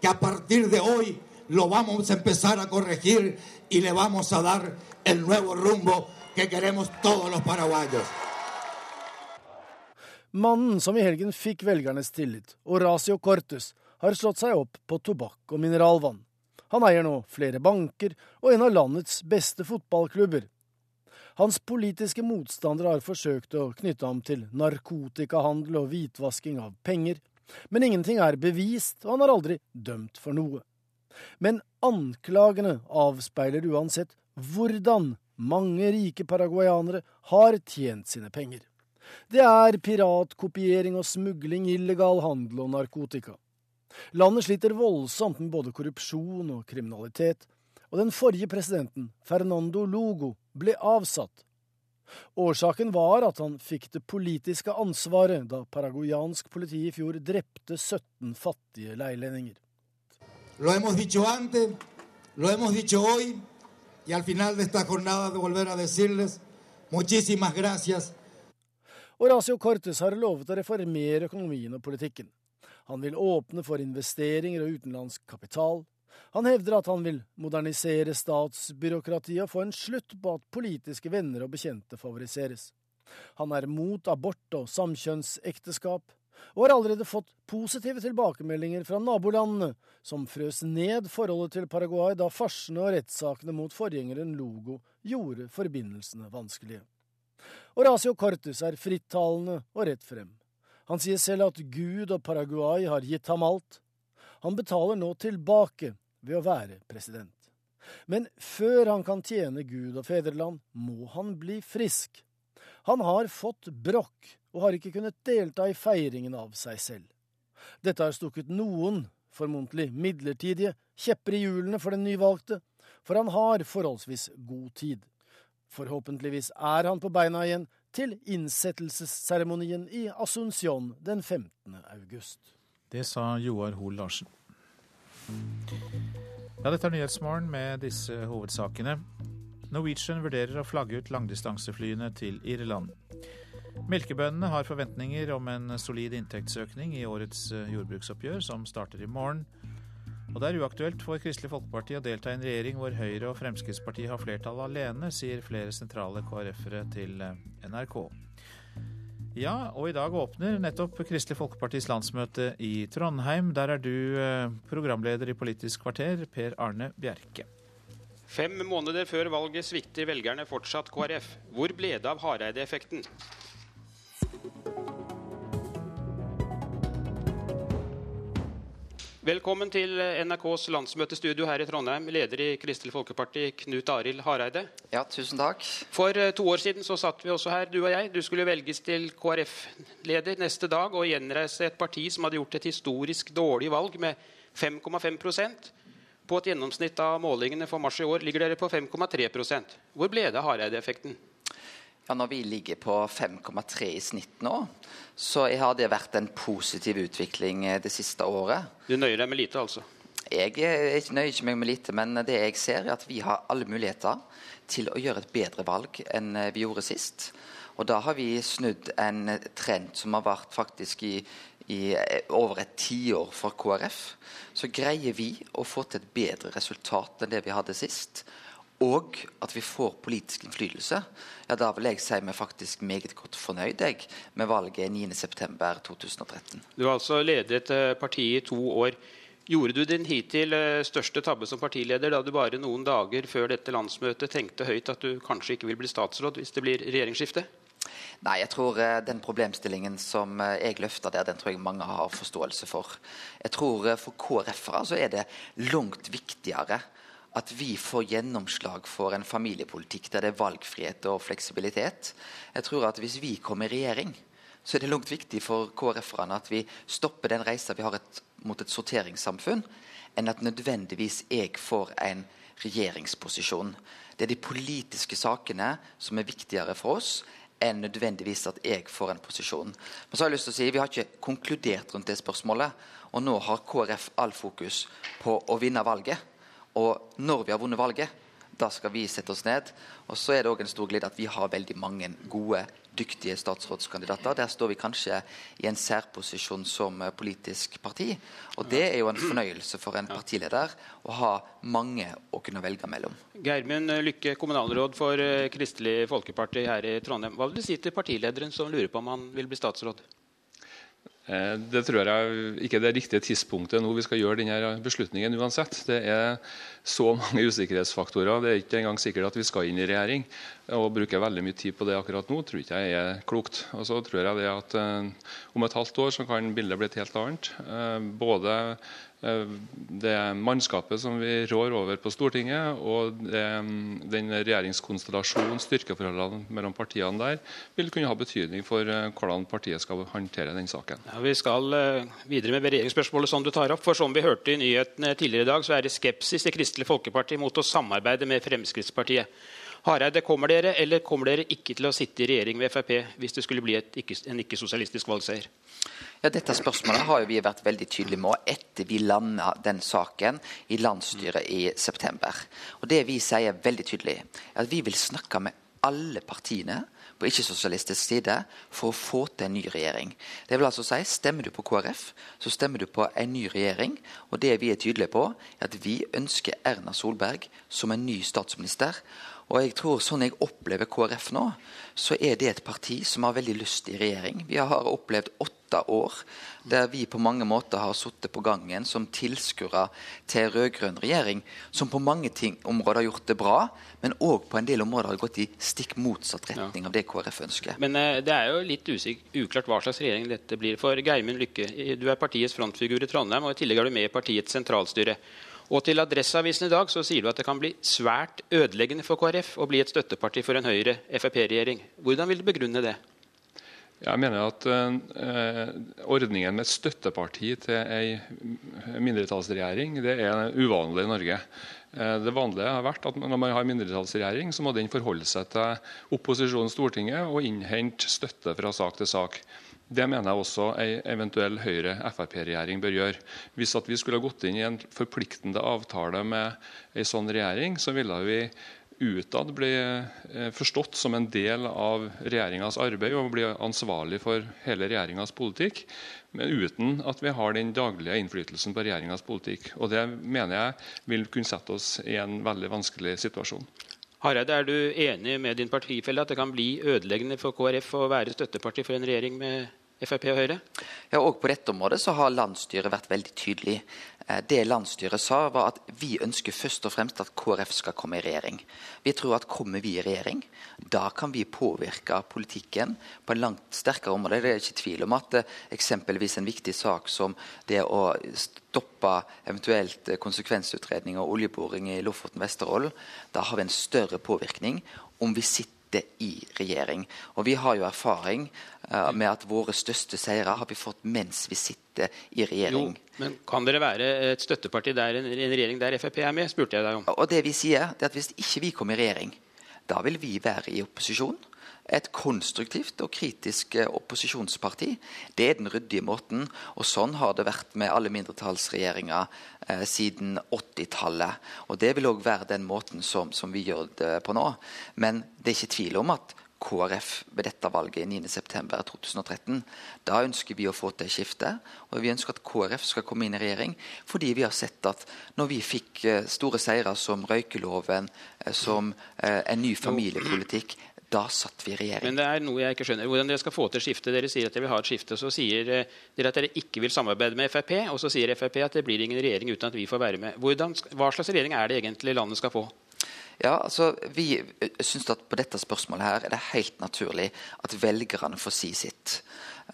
que a partir de hoy lo vamos a empezar a corregir y le vamos a dar el nuevo rumbo que queremos todos los paraguayos. Mannen som i helgen fikk velgernes tillit, Horacio Cortes, har slått seg opp på tobakk og mineralvann. Han eier nå flere banker og en av landets beste fotballklubber. Hans politiske motstandere har forsøkt å knytte ham til narkotikahandel og hvitvasking av penger, men ingenting er bevist, og han har aldri dømt for noe. Men anklagene avspeiler uansett hvordan mange rike paraguayanere har tjent sine penger. Det er piratkopiering og smugling, illegal handel og narkotika. Landet sliter voldsomt med både korrupsjon og kriminalitet, og den forrige presidenten, Fernando Lugo, ble avsatt. Årsaken var at han fikk det politiske ansvaret da paraguayansk politi i fjor drepte 17 fattige leilendinger. Lo hemos dicho antes, lo hemos dicho hoy, y al final de esta jornada de volver a decirles muchísimas gracias. Horacio Cortes har lovet å reformere økonomien og politikken. Han vil åpne for investeringer og utenlandsk kapital. Han hevder at han vil modernisere statsbyråkratiet og få en slutt på at politiske venner og bekjente favoriseres. Han er mot abort og samkjønnsekteskap, og har allerede fått positive tilbakemeldinger fra nabolandene, som frøs ned forholdet til Paraguay da farsene og rettssakene mot forgjengeren Logo gjorde forbindelsene vanskelige. Horacio Cortes er frittalende og rett frem. Han sier selv at Gud og Paraguay har gitt ham alt. Han betaler nå tilbake ved å være president. Men før han kan tjene Gud og fedreland, må han bli frisk. Han har fått brokk og har ikke kunnet delta i feiringen av seg selv. Dette har stukket noen, formodentlig midlertidige, kjepper i hjulene for den nyvalgte, for han har forholdsvis god tid. Forhåpentligvis er han på beina igjen til innsettelsesseremonien i Asuncion den 15. august. Det sa Joar Hoel Larsen. Ja, dette er Nyhetsmorgen med disse hovedsakene. Norwegian vurderer å flagge ut langdistanseflyene til Irland. Melkebøndene har forventninger om en solid inntektsøkning i årets eh, jordbruksoppgjør, som starter i morgen. Og det er uaktuelt for Kristelig Folkeparti å delta i en regjering hvor Høyre og Fremskrittspartiet har flertall alene, sier flere sentrale KrF-ere til eh, NRK. Ja, og i dag åpner nettopp Kristelig Folkepartis landsmøte i Trondheim. Der er du eh, programleder i Politisk kvarter, Per Arne Bjerke. Fem måneder før valget svikter velgerne fortsatt KrF. Hvor ble det av Hareide-effekten? Velkommen til NRKs landsmøtestudio her i Trondheim, leder i Kristelig Folkeparti, Knut Arild Hareide. Ja, tusen takk. For eh, to år siden så satt vi også her, du og jeg. Du skulle velges til KrF-leder neste dag og gjenreise et parti som hadde gjort et historisk dårlig valg med 5,5 På et gjennomsnitt av målingene for mars i år ligger dere på 5,3% Hvor ble det av Hareide-effekten? Ja, Når vi ligger på 5,3 i snitt nå, så har det vært en positiv utvikling eh, det siste året. Du nøyer deg med lite, altså? Jeg ikke, nøyer ikke meg med lite, men det jeg ser er at vi har alle muligheter til å gjøre et bedre valg enn eh, vi gjorde sist. Og da har vi snudd en trend som har vært faktisk i, i eh, over et tiår for KrF. Så greier vi å få til et bedre resultat enn det vi hadde sist og at vi får politisk innflytelse, ja, da vil jeg si meg faktisk meget godt fornøyd jeg, med valget 9.9.2013. Du har altså ledet eh, partiet i to år. Gjorde du din hittil eh, største tabbe som partileder da du bare noen dager før dette landsmøtet tenkte høyt at du kanskje ikke vil bli statsråd hvis det blir regjeringsskifte? Nei, jeg tror uh, den problemstillingen som uh, jeg løfter der, den tror jeg mange har forståelse for. Jeg tror uh, For KrF-ere så er det langt viktigere at vi får gjennomslag for en familiepolitikk der det er valgfrihet og fleksibilitet. Jeg tror at Hvis vi kommer i regjering, så er det langt viktig for KrF-erne at vi stopper den reisa vi har et, mot et sorteringssamfunn, enn at nødvendigvis jeg får en regjeringsposisjon. Det er de politiske sakene som er viktigere for oss enn nødvendigvis at jeg får en posisjon. Men så har jeg lyst til å si, Vi har ikke konkludert rundt det spørsmålet. Og nå har KrF all fokus på å vinne valget. Og når vi har vunnet valget, da skal vi sette oss ned. Og så er det òg en stor glede at vi har veldig mange gode, dyktige statsrådskandidater. Der står vi kanskje i en særposisjon som politisk parti. Og det er jo en fornøyelse for en partileder å ha mange å kunne velge mellom. Geirmund Lykke, kommunalråd for eh, Kristelig Folkeparti her i Trondheim. Hva vil du si til partilederen som lurer på om han vil bli statsråd? Eh, det tror jeg ikke er det riktige tidspunktet nå vi skal gjøre denne beslutningen uansett. Det er så mange usikkerhetsfaktorer. Det er ikke engang sikkert at vi skal inn i regjering. Å bruke veldig mye tid på det akkurat nå tror ikke jeg er klokt. Og så tror jeg det at eh, Om et halvt år så kan bildet bli et helt annet. Eh, både Eh, det mannskapet som vi rår over på Stortinget, og det, den regjeringskonstellasjonen, styrkeforholdene mellom partiene der, vil kunne ha betydning for eh, hvordan partiet skal håndtere den saken. Ja, vi skal eh, videre med regjeringsspørsmålet som du tar opp. for Som vi hørte i nyhetene tidligere i dag, så er det skepsis til i Kristelig Folkeparti mot å samarbeide med Fremskrittspartiet. Hareide, kommer dere eller kommer dere ikke til å sitte i regjering med Frp hvis det skulle bli ikke, en ikke-sosialistisk valgseier? Ja, Dette spørsmålet har vi vært veldig tydelige med etter vi landa den saken i landsstyret i september. Og Det vi sier veldig tydelig, er at vi vil snakke med alle partiene på ikke-sosialistisk side for å få til en ny regjering. Det vil altså si, Stemmer du på KrF, så stemmer du på en ny regjering. Og det vi er tydelige på, er at vi ønsker Erna Solberg som en ny statsminister. Og jeg tror Sånn jeg opplever KrF nå, så er det et parti som har veldig lyst i regjering. Vi har opplevd åtte år der vi på mange måter har sittet på gangen som tilskuere til rød-grønn regjering, som på mange ting, områder har gjort det bra, men òg på en del områder har gått i stikk motsatt retning ja. av det KrF ønsker. Men uh, det er jo litt uklart hva slags regjering dette blir. For Geirmund Lykke, du er partiets frontfigur i Trondheim, og i tillegg er du med i partiets sentralstyre. Og til Adresseavisen i dag så sier du at det kan bli svært ødeleggende for KrF å bli et støtteparti for en Høyre-Frp-regjering. Hvordan vil du begrunne det? Jeg mener at eh, ordningen med støtteparti til en mindretallsregjering det er uvanlig i Norge. Uh, det vanlige har vært at når man har mindretallsregjering, så må den forholde seg til opposisjonen Stortinget og innhente støtte fra sak til sak. Det mener jeg også ei eventuell Høyre-Frp-regjering bør gjøre. Hvis vi skulle gått inn i en forpliktende avtale med ei sånn regjering, så ville vi utad bli eh, forstått som en del av regjeringas arbeid og bli ansvarlig for hele regjeringas politikk, men uten at vi har den daglige innflytelsen på regjeringas politikk. Og Det mener jeg vil kunne sette oss i en veldig vanskelig situasjon. Hareide, er du enig med din partifelle at det kan bli ødeleggende for KrF å være støtteparti for en regjering med Frp og Høyre? Ja, og På dette området så har landsstyret vært veldig tydelig. Eh, det landsstyret sa, var at vi ønsker først og fremst at KrF skal komme i regjering. Vi tror at kommer vi i regjering, da kan vi påvirke politikken på en langt sterkere område. Det er ikke tvil om at eh, eksempelvis en viktig sak som det å stoppe eventuelt konsekvensutredning og oljeboring i Lofoten Vesterålen, da har vi en større påvirkning om vi sitter i regjering. Og Vi har jo erfaring uh, med at våre største seire har vi fått mens vi sitter i regjering. Jo, men Kan dere være et støtteparti der en, en regjering der Frp er med? spurte jeg deg om. Og det vi sier, det er at Hvis ikke vi kommer i regjering, da vil vi være i opposisjon et konstruktivt og kritisk eh, opposisjonsparti. Det er den ryddige måten. Og sånn har det vært med alle mindretallsregjeringer eh, siden 80-tallet. Og det vil òg være den måten som, som, vi gjør det på nå. Men det er ikke tvil om at KrF ved dette valget 9.9.2013. Da ønsker vi å få til skifte. Og vi ønsker at KrF skal komme inn i regjering. Fordi vi har sett at når vi fikk eh, store seirer som røykeloven, eh, som en ny familiepolitikk, da satt vi i regjering. Men det er noe jeg ikke skjønner. Hvordan dere skal få til skifte? Dere sier at dere vil ha et skifte. Så sier eh, dere at dere ikke vil samarbeide med Frp, og så sier Frp at det blir ingen regjering uten at vi får være med. Hvordan, hva slags regjering er det egentlig landet skal få? Ja, altså, Vi eh, syns at på dette spørsmålet her er det helt naturlig at velgerne får si sitt.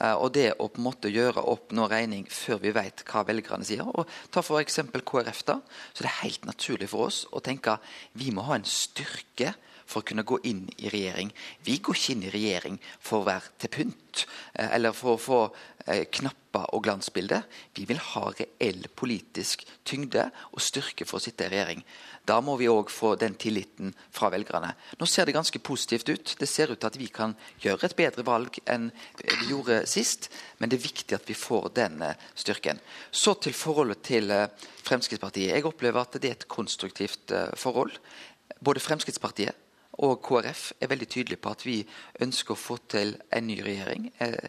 Uh, og det å på en måte gjøre opp noe regning før vi vet hva velgerne sier og Ta f.eks. KrF. da, så det er helt naturlig for oss å tenke vi må ha en styrke for å kunne gå inn i regjering. Vi går ikke inn i regjering for å være til pynt eh, eller for å få eh, knapper og glansbilder. Vi vil ha reell politisk tyngde og styrke for å sitte i regjering. Da må vi òg få den tilliten fra velgerne. Nå ser det ganske positivt ut. Det ser ut til at vi kan gjøre et bedre valg enn vi gjorde sist, men det er viktig at vi får den eh, styrken. Så til forholdet til Fremskrittspartiet. Jeg opplever at det er et konstruktivt forhold. Både Fremskrittspartiet og KrF er veldig tydelige på at vi ønsker å få til en ny regjering. Eh,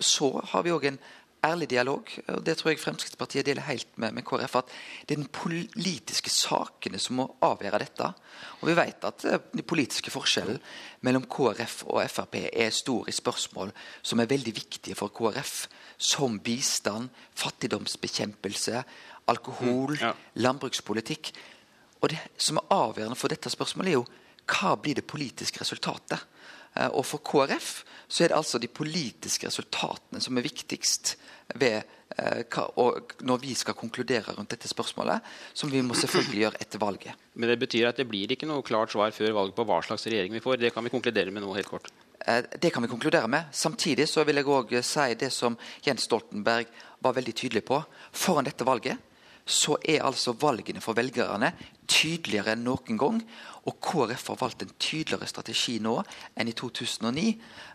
så har vi òg en ærlig dialog, og det tror jeg Fremskrittspartiet deler helt med, med, KrF, at det er den politiske sakene som må avgjøre dette. Og vi vet at den de politiske forskjellen mellom KrF og Frp er stor i spørsmål som er veldig viktige for KrF, som bistand, fattigdomsbekjempelse, alkohol, mm, ja. landbrukspolitikk. Og det som er avgjørende for dette spørsmålet, er jo hva blir det politiske resultatet? Eh, og For KrF så er det altså de politiske resultatene som er viktigst ved, eh, når vi skal konkludere rundt dette spørsmålet, som vi må selvfølgelig gjøre etter valget. Men det betyr at det blir ikke noe klart svar før valget på hva slags regjering vi får? Det kan vi konkludere med nå helt kort? Eh, det kan vi konkludere med. Samtidig så vil jeg òg si det som Jens Stoltenberg var veldig tydelig på. Foran dette valget så er altså valgene for velgerne tydeligere enn noen gang. Og KrF har valgt en tydeligere strategi nå enn i 2009.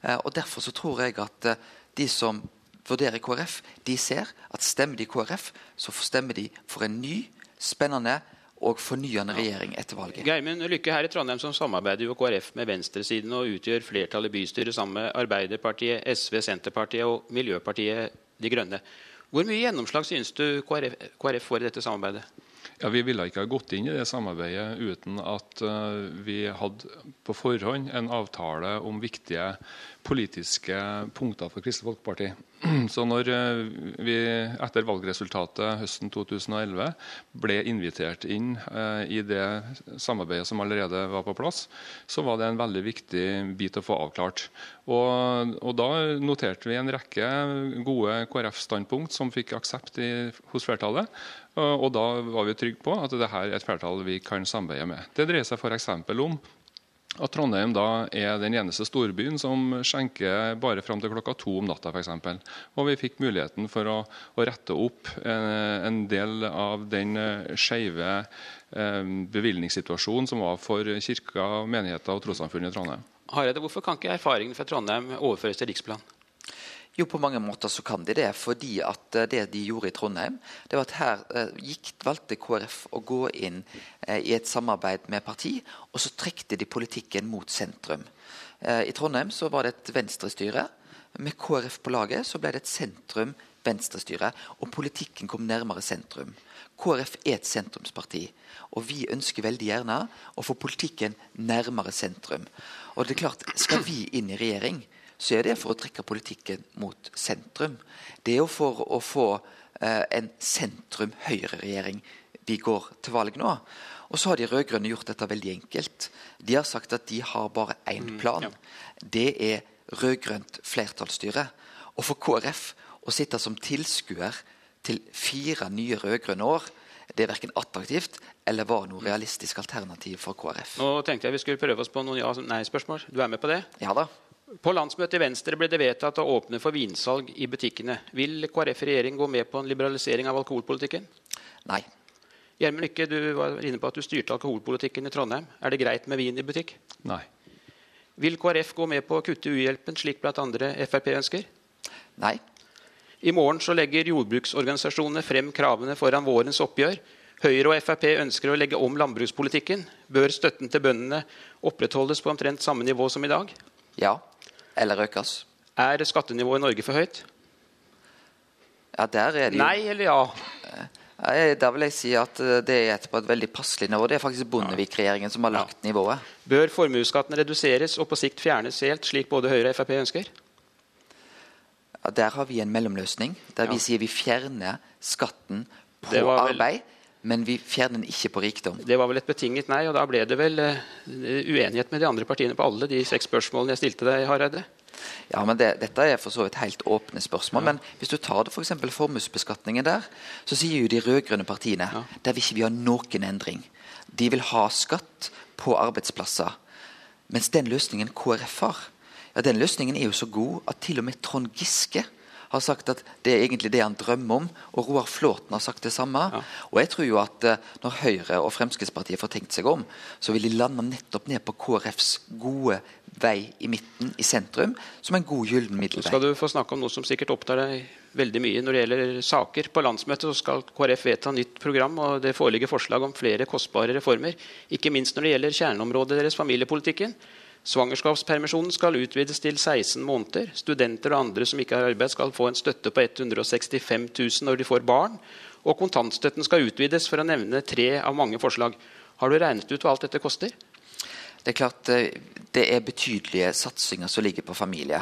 Eh, og Derfor så tror jeg at eh, de som vurderer KrF, de ser at stemmer de KrF, så stemmer de for en ny, spennende og fornyende regjering etter valget. Geirmund Lykke her i Trondheim som samarbeider jo KrF med venstresiden og utgjør flertallet i bystyret sammen med Arbeiderpartiet, SV, Senterpartiet og Miljøpartiet De Grønne. Hvor mye gjennomslag synes du KrF, KrF får i dette samarbeidet? Ja, Vi ville ikke ha gått inn i det samarbeidet uten at uh, vi hadde på forhånd en avtale om viktige politiske punkter for Kristelig Folkeparti. Så når uh, vi etter valgresultatet høsten 2011 ble invitert inn uh, i det samarbeidet som allerede var på plass, så var det en veldig viktig bit å få avklart. Og, og da noterte vi en rekke gode KrF-standpunkt som fikk aksept i, hos flertallet. Og da var vi trygge på at dette er et flertall vi kan samarbeide med. Det dreier seg f.eks. om at Trondheim da er den eneste storbyen som skjenker bare fram til klokka to om natta f.eks. Og vi fikk muligheten for å, å rette opp en, eh, en, del av den eh, skeive eh, bevilgningssituasjonen som var for kirka, menigheter og trossamfunn i Trondheim. Hareide, hvorfor kan ikke erfaringene fra Trondheim overføres til Riksplan? Jo, på mange måter så kan de det. Fordi at eh, det de gjorde i Trondheim, det var at her eh, gikk, valgte KrF å gå inn eh, i et samarbeid med parti, og så trekte de politikken mot sentrum. I Trondheim så var det et venstrestyre. Med KrF på laget så ble det et sentrum-venstrestyre. Og politikken kom nærmere sentrum. KrF er et sentrumsparti, og vi ønsker veldig gjerne å få politikken nærmere sentrum. Og det er klart, Skal vi inn i regjering, så er det for å trekke politikken mot sentrum. Det er jo for å få eh, en sentrum-høyre-regjering vi går til valg nå. Og så har de rød-grønne gjort dette veldig enkelt. De har sagt at de har bare én plan. Det er rød-grønt flertallsstyre. Og for KrF å sitte som tilskuer til fire nye rød-grønne år, det er verken attraktivt eller var noe realistisk alternativ for KrF. Nå tenkte jeg vi skulle prøve oss på noen ja-nei-spørsmål. Du er med på det? Ja da. På landsmøtet i Venstre ble det vedtatt å åpne for vinsalg i butikkene. Vil KrF i regjering gå med på en liberalisering av alkoholpolitikken? Nei. Gjermund Lykke, du var inne på at du styrte alkoholpolitikken i Trondheim. Er det greit med vin i butikk? Nei. Vil KrF gå med på å kutte uhjelpen, slik blant andre Frp ønsker? Nei. I morgen så legger jordbruksorganisasjonene frem kravene foran vårens oppgjør. Høyre og Frp ønsker å legge om landbrukspolitikken. Bør støtten til bøndene opprettholdes på omtrent samme nivå som i dag? Ja. Eller økes. Er skattenivået i Norge for høyt? Ja, der er det jo Nei eller ja? Da vil jeg si at eh, det er på et veldig passelig nivå. Det er faktisk Bondevik-regjeringen som har lagt nivået. Bør formuesskatten reduseres og på sikt fjernes helt, slik både Høyre og Frp ønsker? Ja, der har vi en mellomløsning. Der vi sier vi fjerner skatten på var arbeid, men vi fjerner den ikke på rikdom. Det var vel et betinget nei, og da ble det vel eh, uenighet med de andre partiene på alle de seks spørsmålene jeg stilte deg, Hareide? Ja, men det, Dette er for så vidt helt åpne spørsmål. Men hvis du tar det for eksempel formuesbeskatningen der, så sier jo de rød-grønne partiene der vil ikke vi ha noen endring. De vil ha skatt på arbeidsplasser. Mens den løsningen KrF har, ja, den løsningen er jo så god at til og med Trond Giske har sagt at det er egentlig det han drømmer om. Og Roar Flåten har sagt det samme. Og jeg tror jo at eh, når Høyre og Fremskrittspartiet får tenkt seg om, så vil de lande nettopp ned på KrFs gode vei i midten, i sentrum, som en god gyllen Så middelvei. skal du få snakke om noe som sikkert opptar deg veldig mye når det gjelder saker. På landsmøtet så skal KrF vedta nytt program, og det foreligger forslag om flere kostbare reformer. Ikke minst når det gjelder kjerneområdet deres, familiepolitikken. Svangerskapspermisjonen skal utvides til 16 måneder. Studenter og andre som ikke har arbeid, skal få en støtte på 165 000 når de får barn. Og kontantstøtten skal utvides, for å nevne tre av mange forslag. Har du regnet ut hva alt dette koster? Det er klart eh, det er betydelige satsinger som ligger på familie.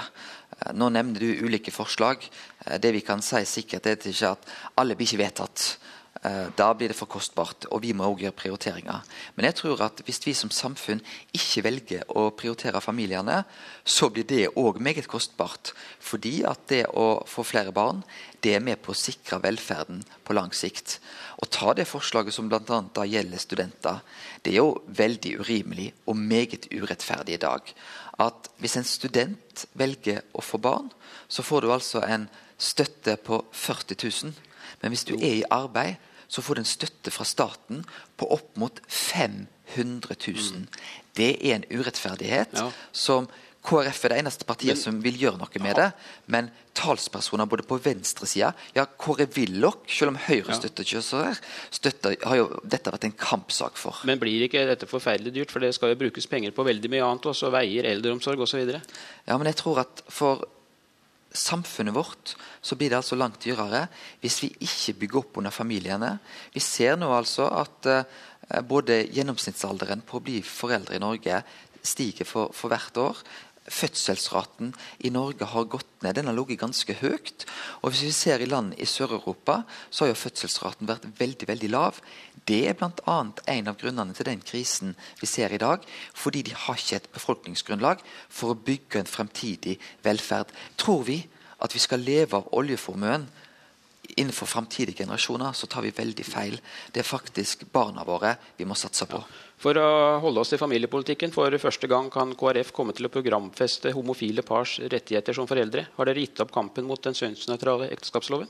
Eh, Nå nevner du ulike forslag. Eh, Det vi kan si sikkert, er at alle blir ikke vedtatt. Eh, Da blir det for kostbart, og vi må også gjøre prioriteringer. Men jeg tror at hvis vi som samfunn ikke velger å prioritere familiene, så blir det òg meget kostbart. Fordi at det å få flere barn, det er med på å sikre velferden på lang sikt. Å ta det forslaget som bl.a. da gjelder studenter, det er jo veldig urimelig og meget urettferdig i dag. At hvis en student velger å få barn, så får du altså en støtte på 40 000. Men hvis du er i arbeid, så får du en støtte fra staten på opp mot 500 000. Det er en urettferdighet som KrF er det eneste partiet som vil gjøre noe med det. Men talspersoner både på venstresida Ja, Kåre Willoch, selv om Høyre støtter ikke så her, støtter, har jo dette vært en kampsak for. Men blir ikke dette forferdelig dyrt? For det skal jo brukes penger på veldig mye annet også. Veier, eldreomsorg osv. Ja, men jeg tror at for samfunnet vårt så blir det altså langt dyrere hvis vi ikke bygger opp under familiene. Vi ser nå altså at eh, både gjennomsnittsalderen på å bli foreldre i Norge stiger for, for hvert år. Fødselsraten i Norge har gått ned. Den har ligget ganske høyt. Og hvis vi ser i land i Sør-Europa, så har jo fødselsraten vært veldig veldig lav. Det er bl.a. en av grunnene til den krisen vi ser i dag. Fordi de har ikke et befolkningsgrunnlag for å bygge en fremtidig velferd. Tror vi at vi skal leve av oljeformuen innenfor fremtidige generasjoner, så tar vi veldig feil. Det er faktisk barna våre vi må satse på. For å holde oss i familiepolitikken, for første gang kan KrF komme til å programfeste homofile pars rettigheter som foreldre. Har dere gitt opp kampen mot den kjønnsnøytrale ekteskapsloven?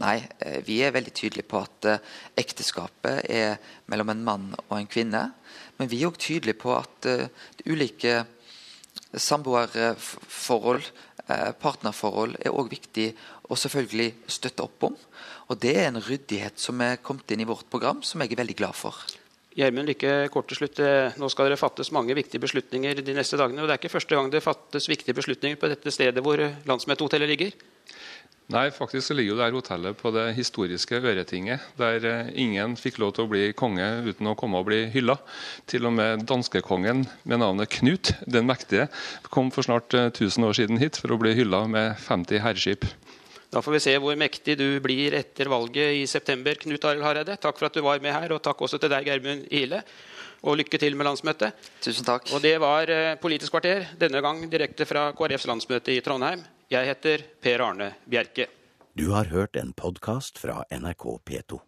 Nei, eh, vi er veldig tydelige på at eh, ekteskapet er mellom en mann og en kvinne. Men vi er òg tydelige på at eh, ulike Samboerforhold, partnerforhold er òg viktig å selvfølgelig støtte opp om. Og Det er en ryddighet som er kommet inn i vårt program, som jeg er veldig glad for. Gjermund Lykke, kort til slutt. Eh, nå skal dere fattes mange viktige beslutninger de neste dagene. og Det er ikke første gang det fattes viktige beslutninger på dette stedet hvor landsmøtehotellet ligger? Nei, faktisk ligger jo det her hotellet på det historiske Øretinget, der eh, ingen fikk lov til å bli konge uten å komme og bli hylla. Til og med danskekongen med navnet Knut den mektige kom for snart 1000 eh, år siden hit for å bli hylla med 50 herreskip. Da får vi se hvor mektig du blir etter valget i september. Knut Arild Hareide, takk for at du var med her, og takk også til deg, Geirmund Ile. Og lykke til med landsmøtet. Tusen takk. Og det var eh, Politisk kvarter, denne gang direkte fra KrFs landsmøte i Trondheim. Jeg heter Per Arne Bjerke. Du har hørt en podkast fra NRK P2.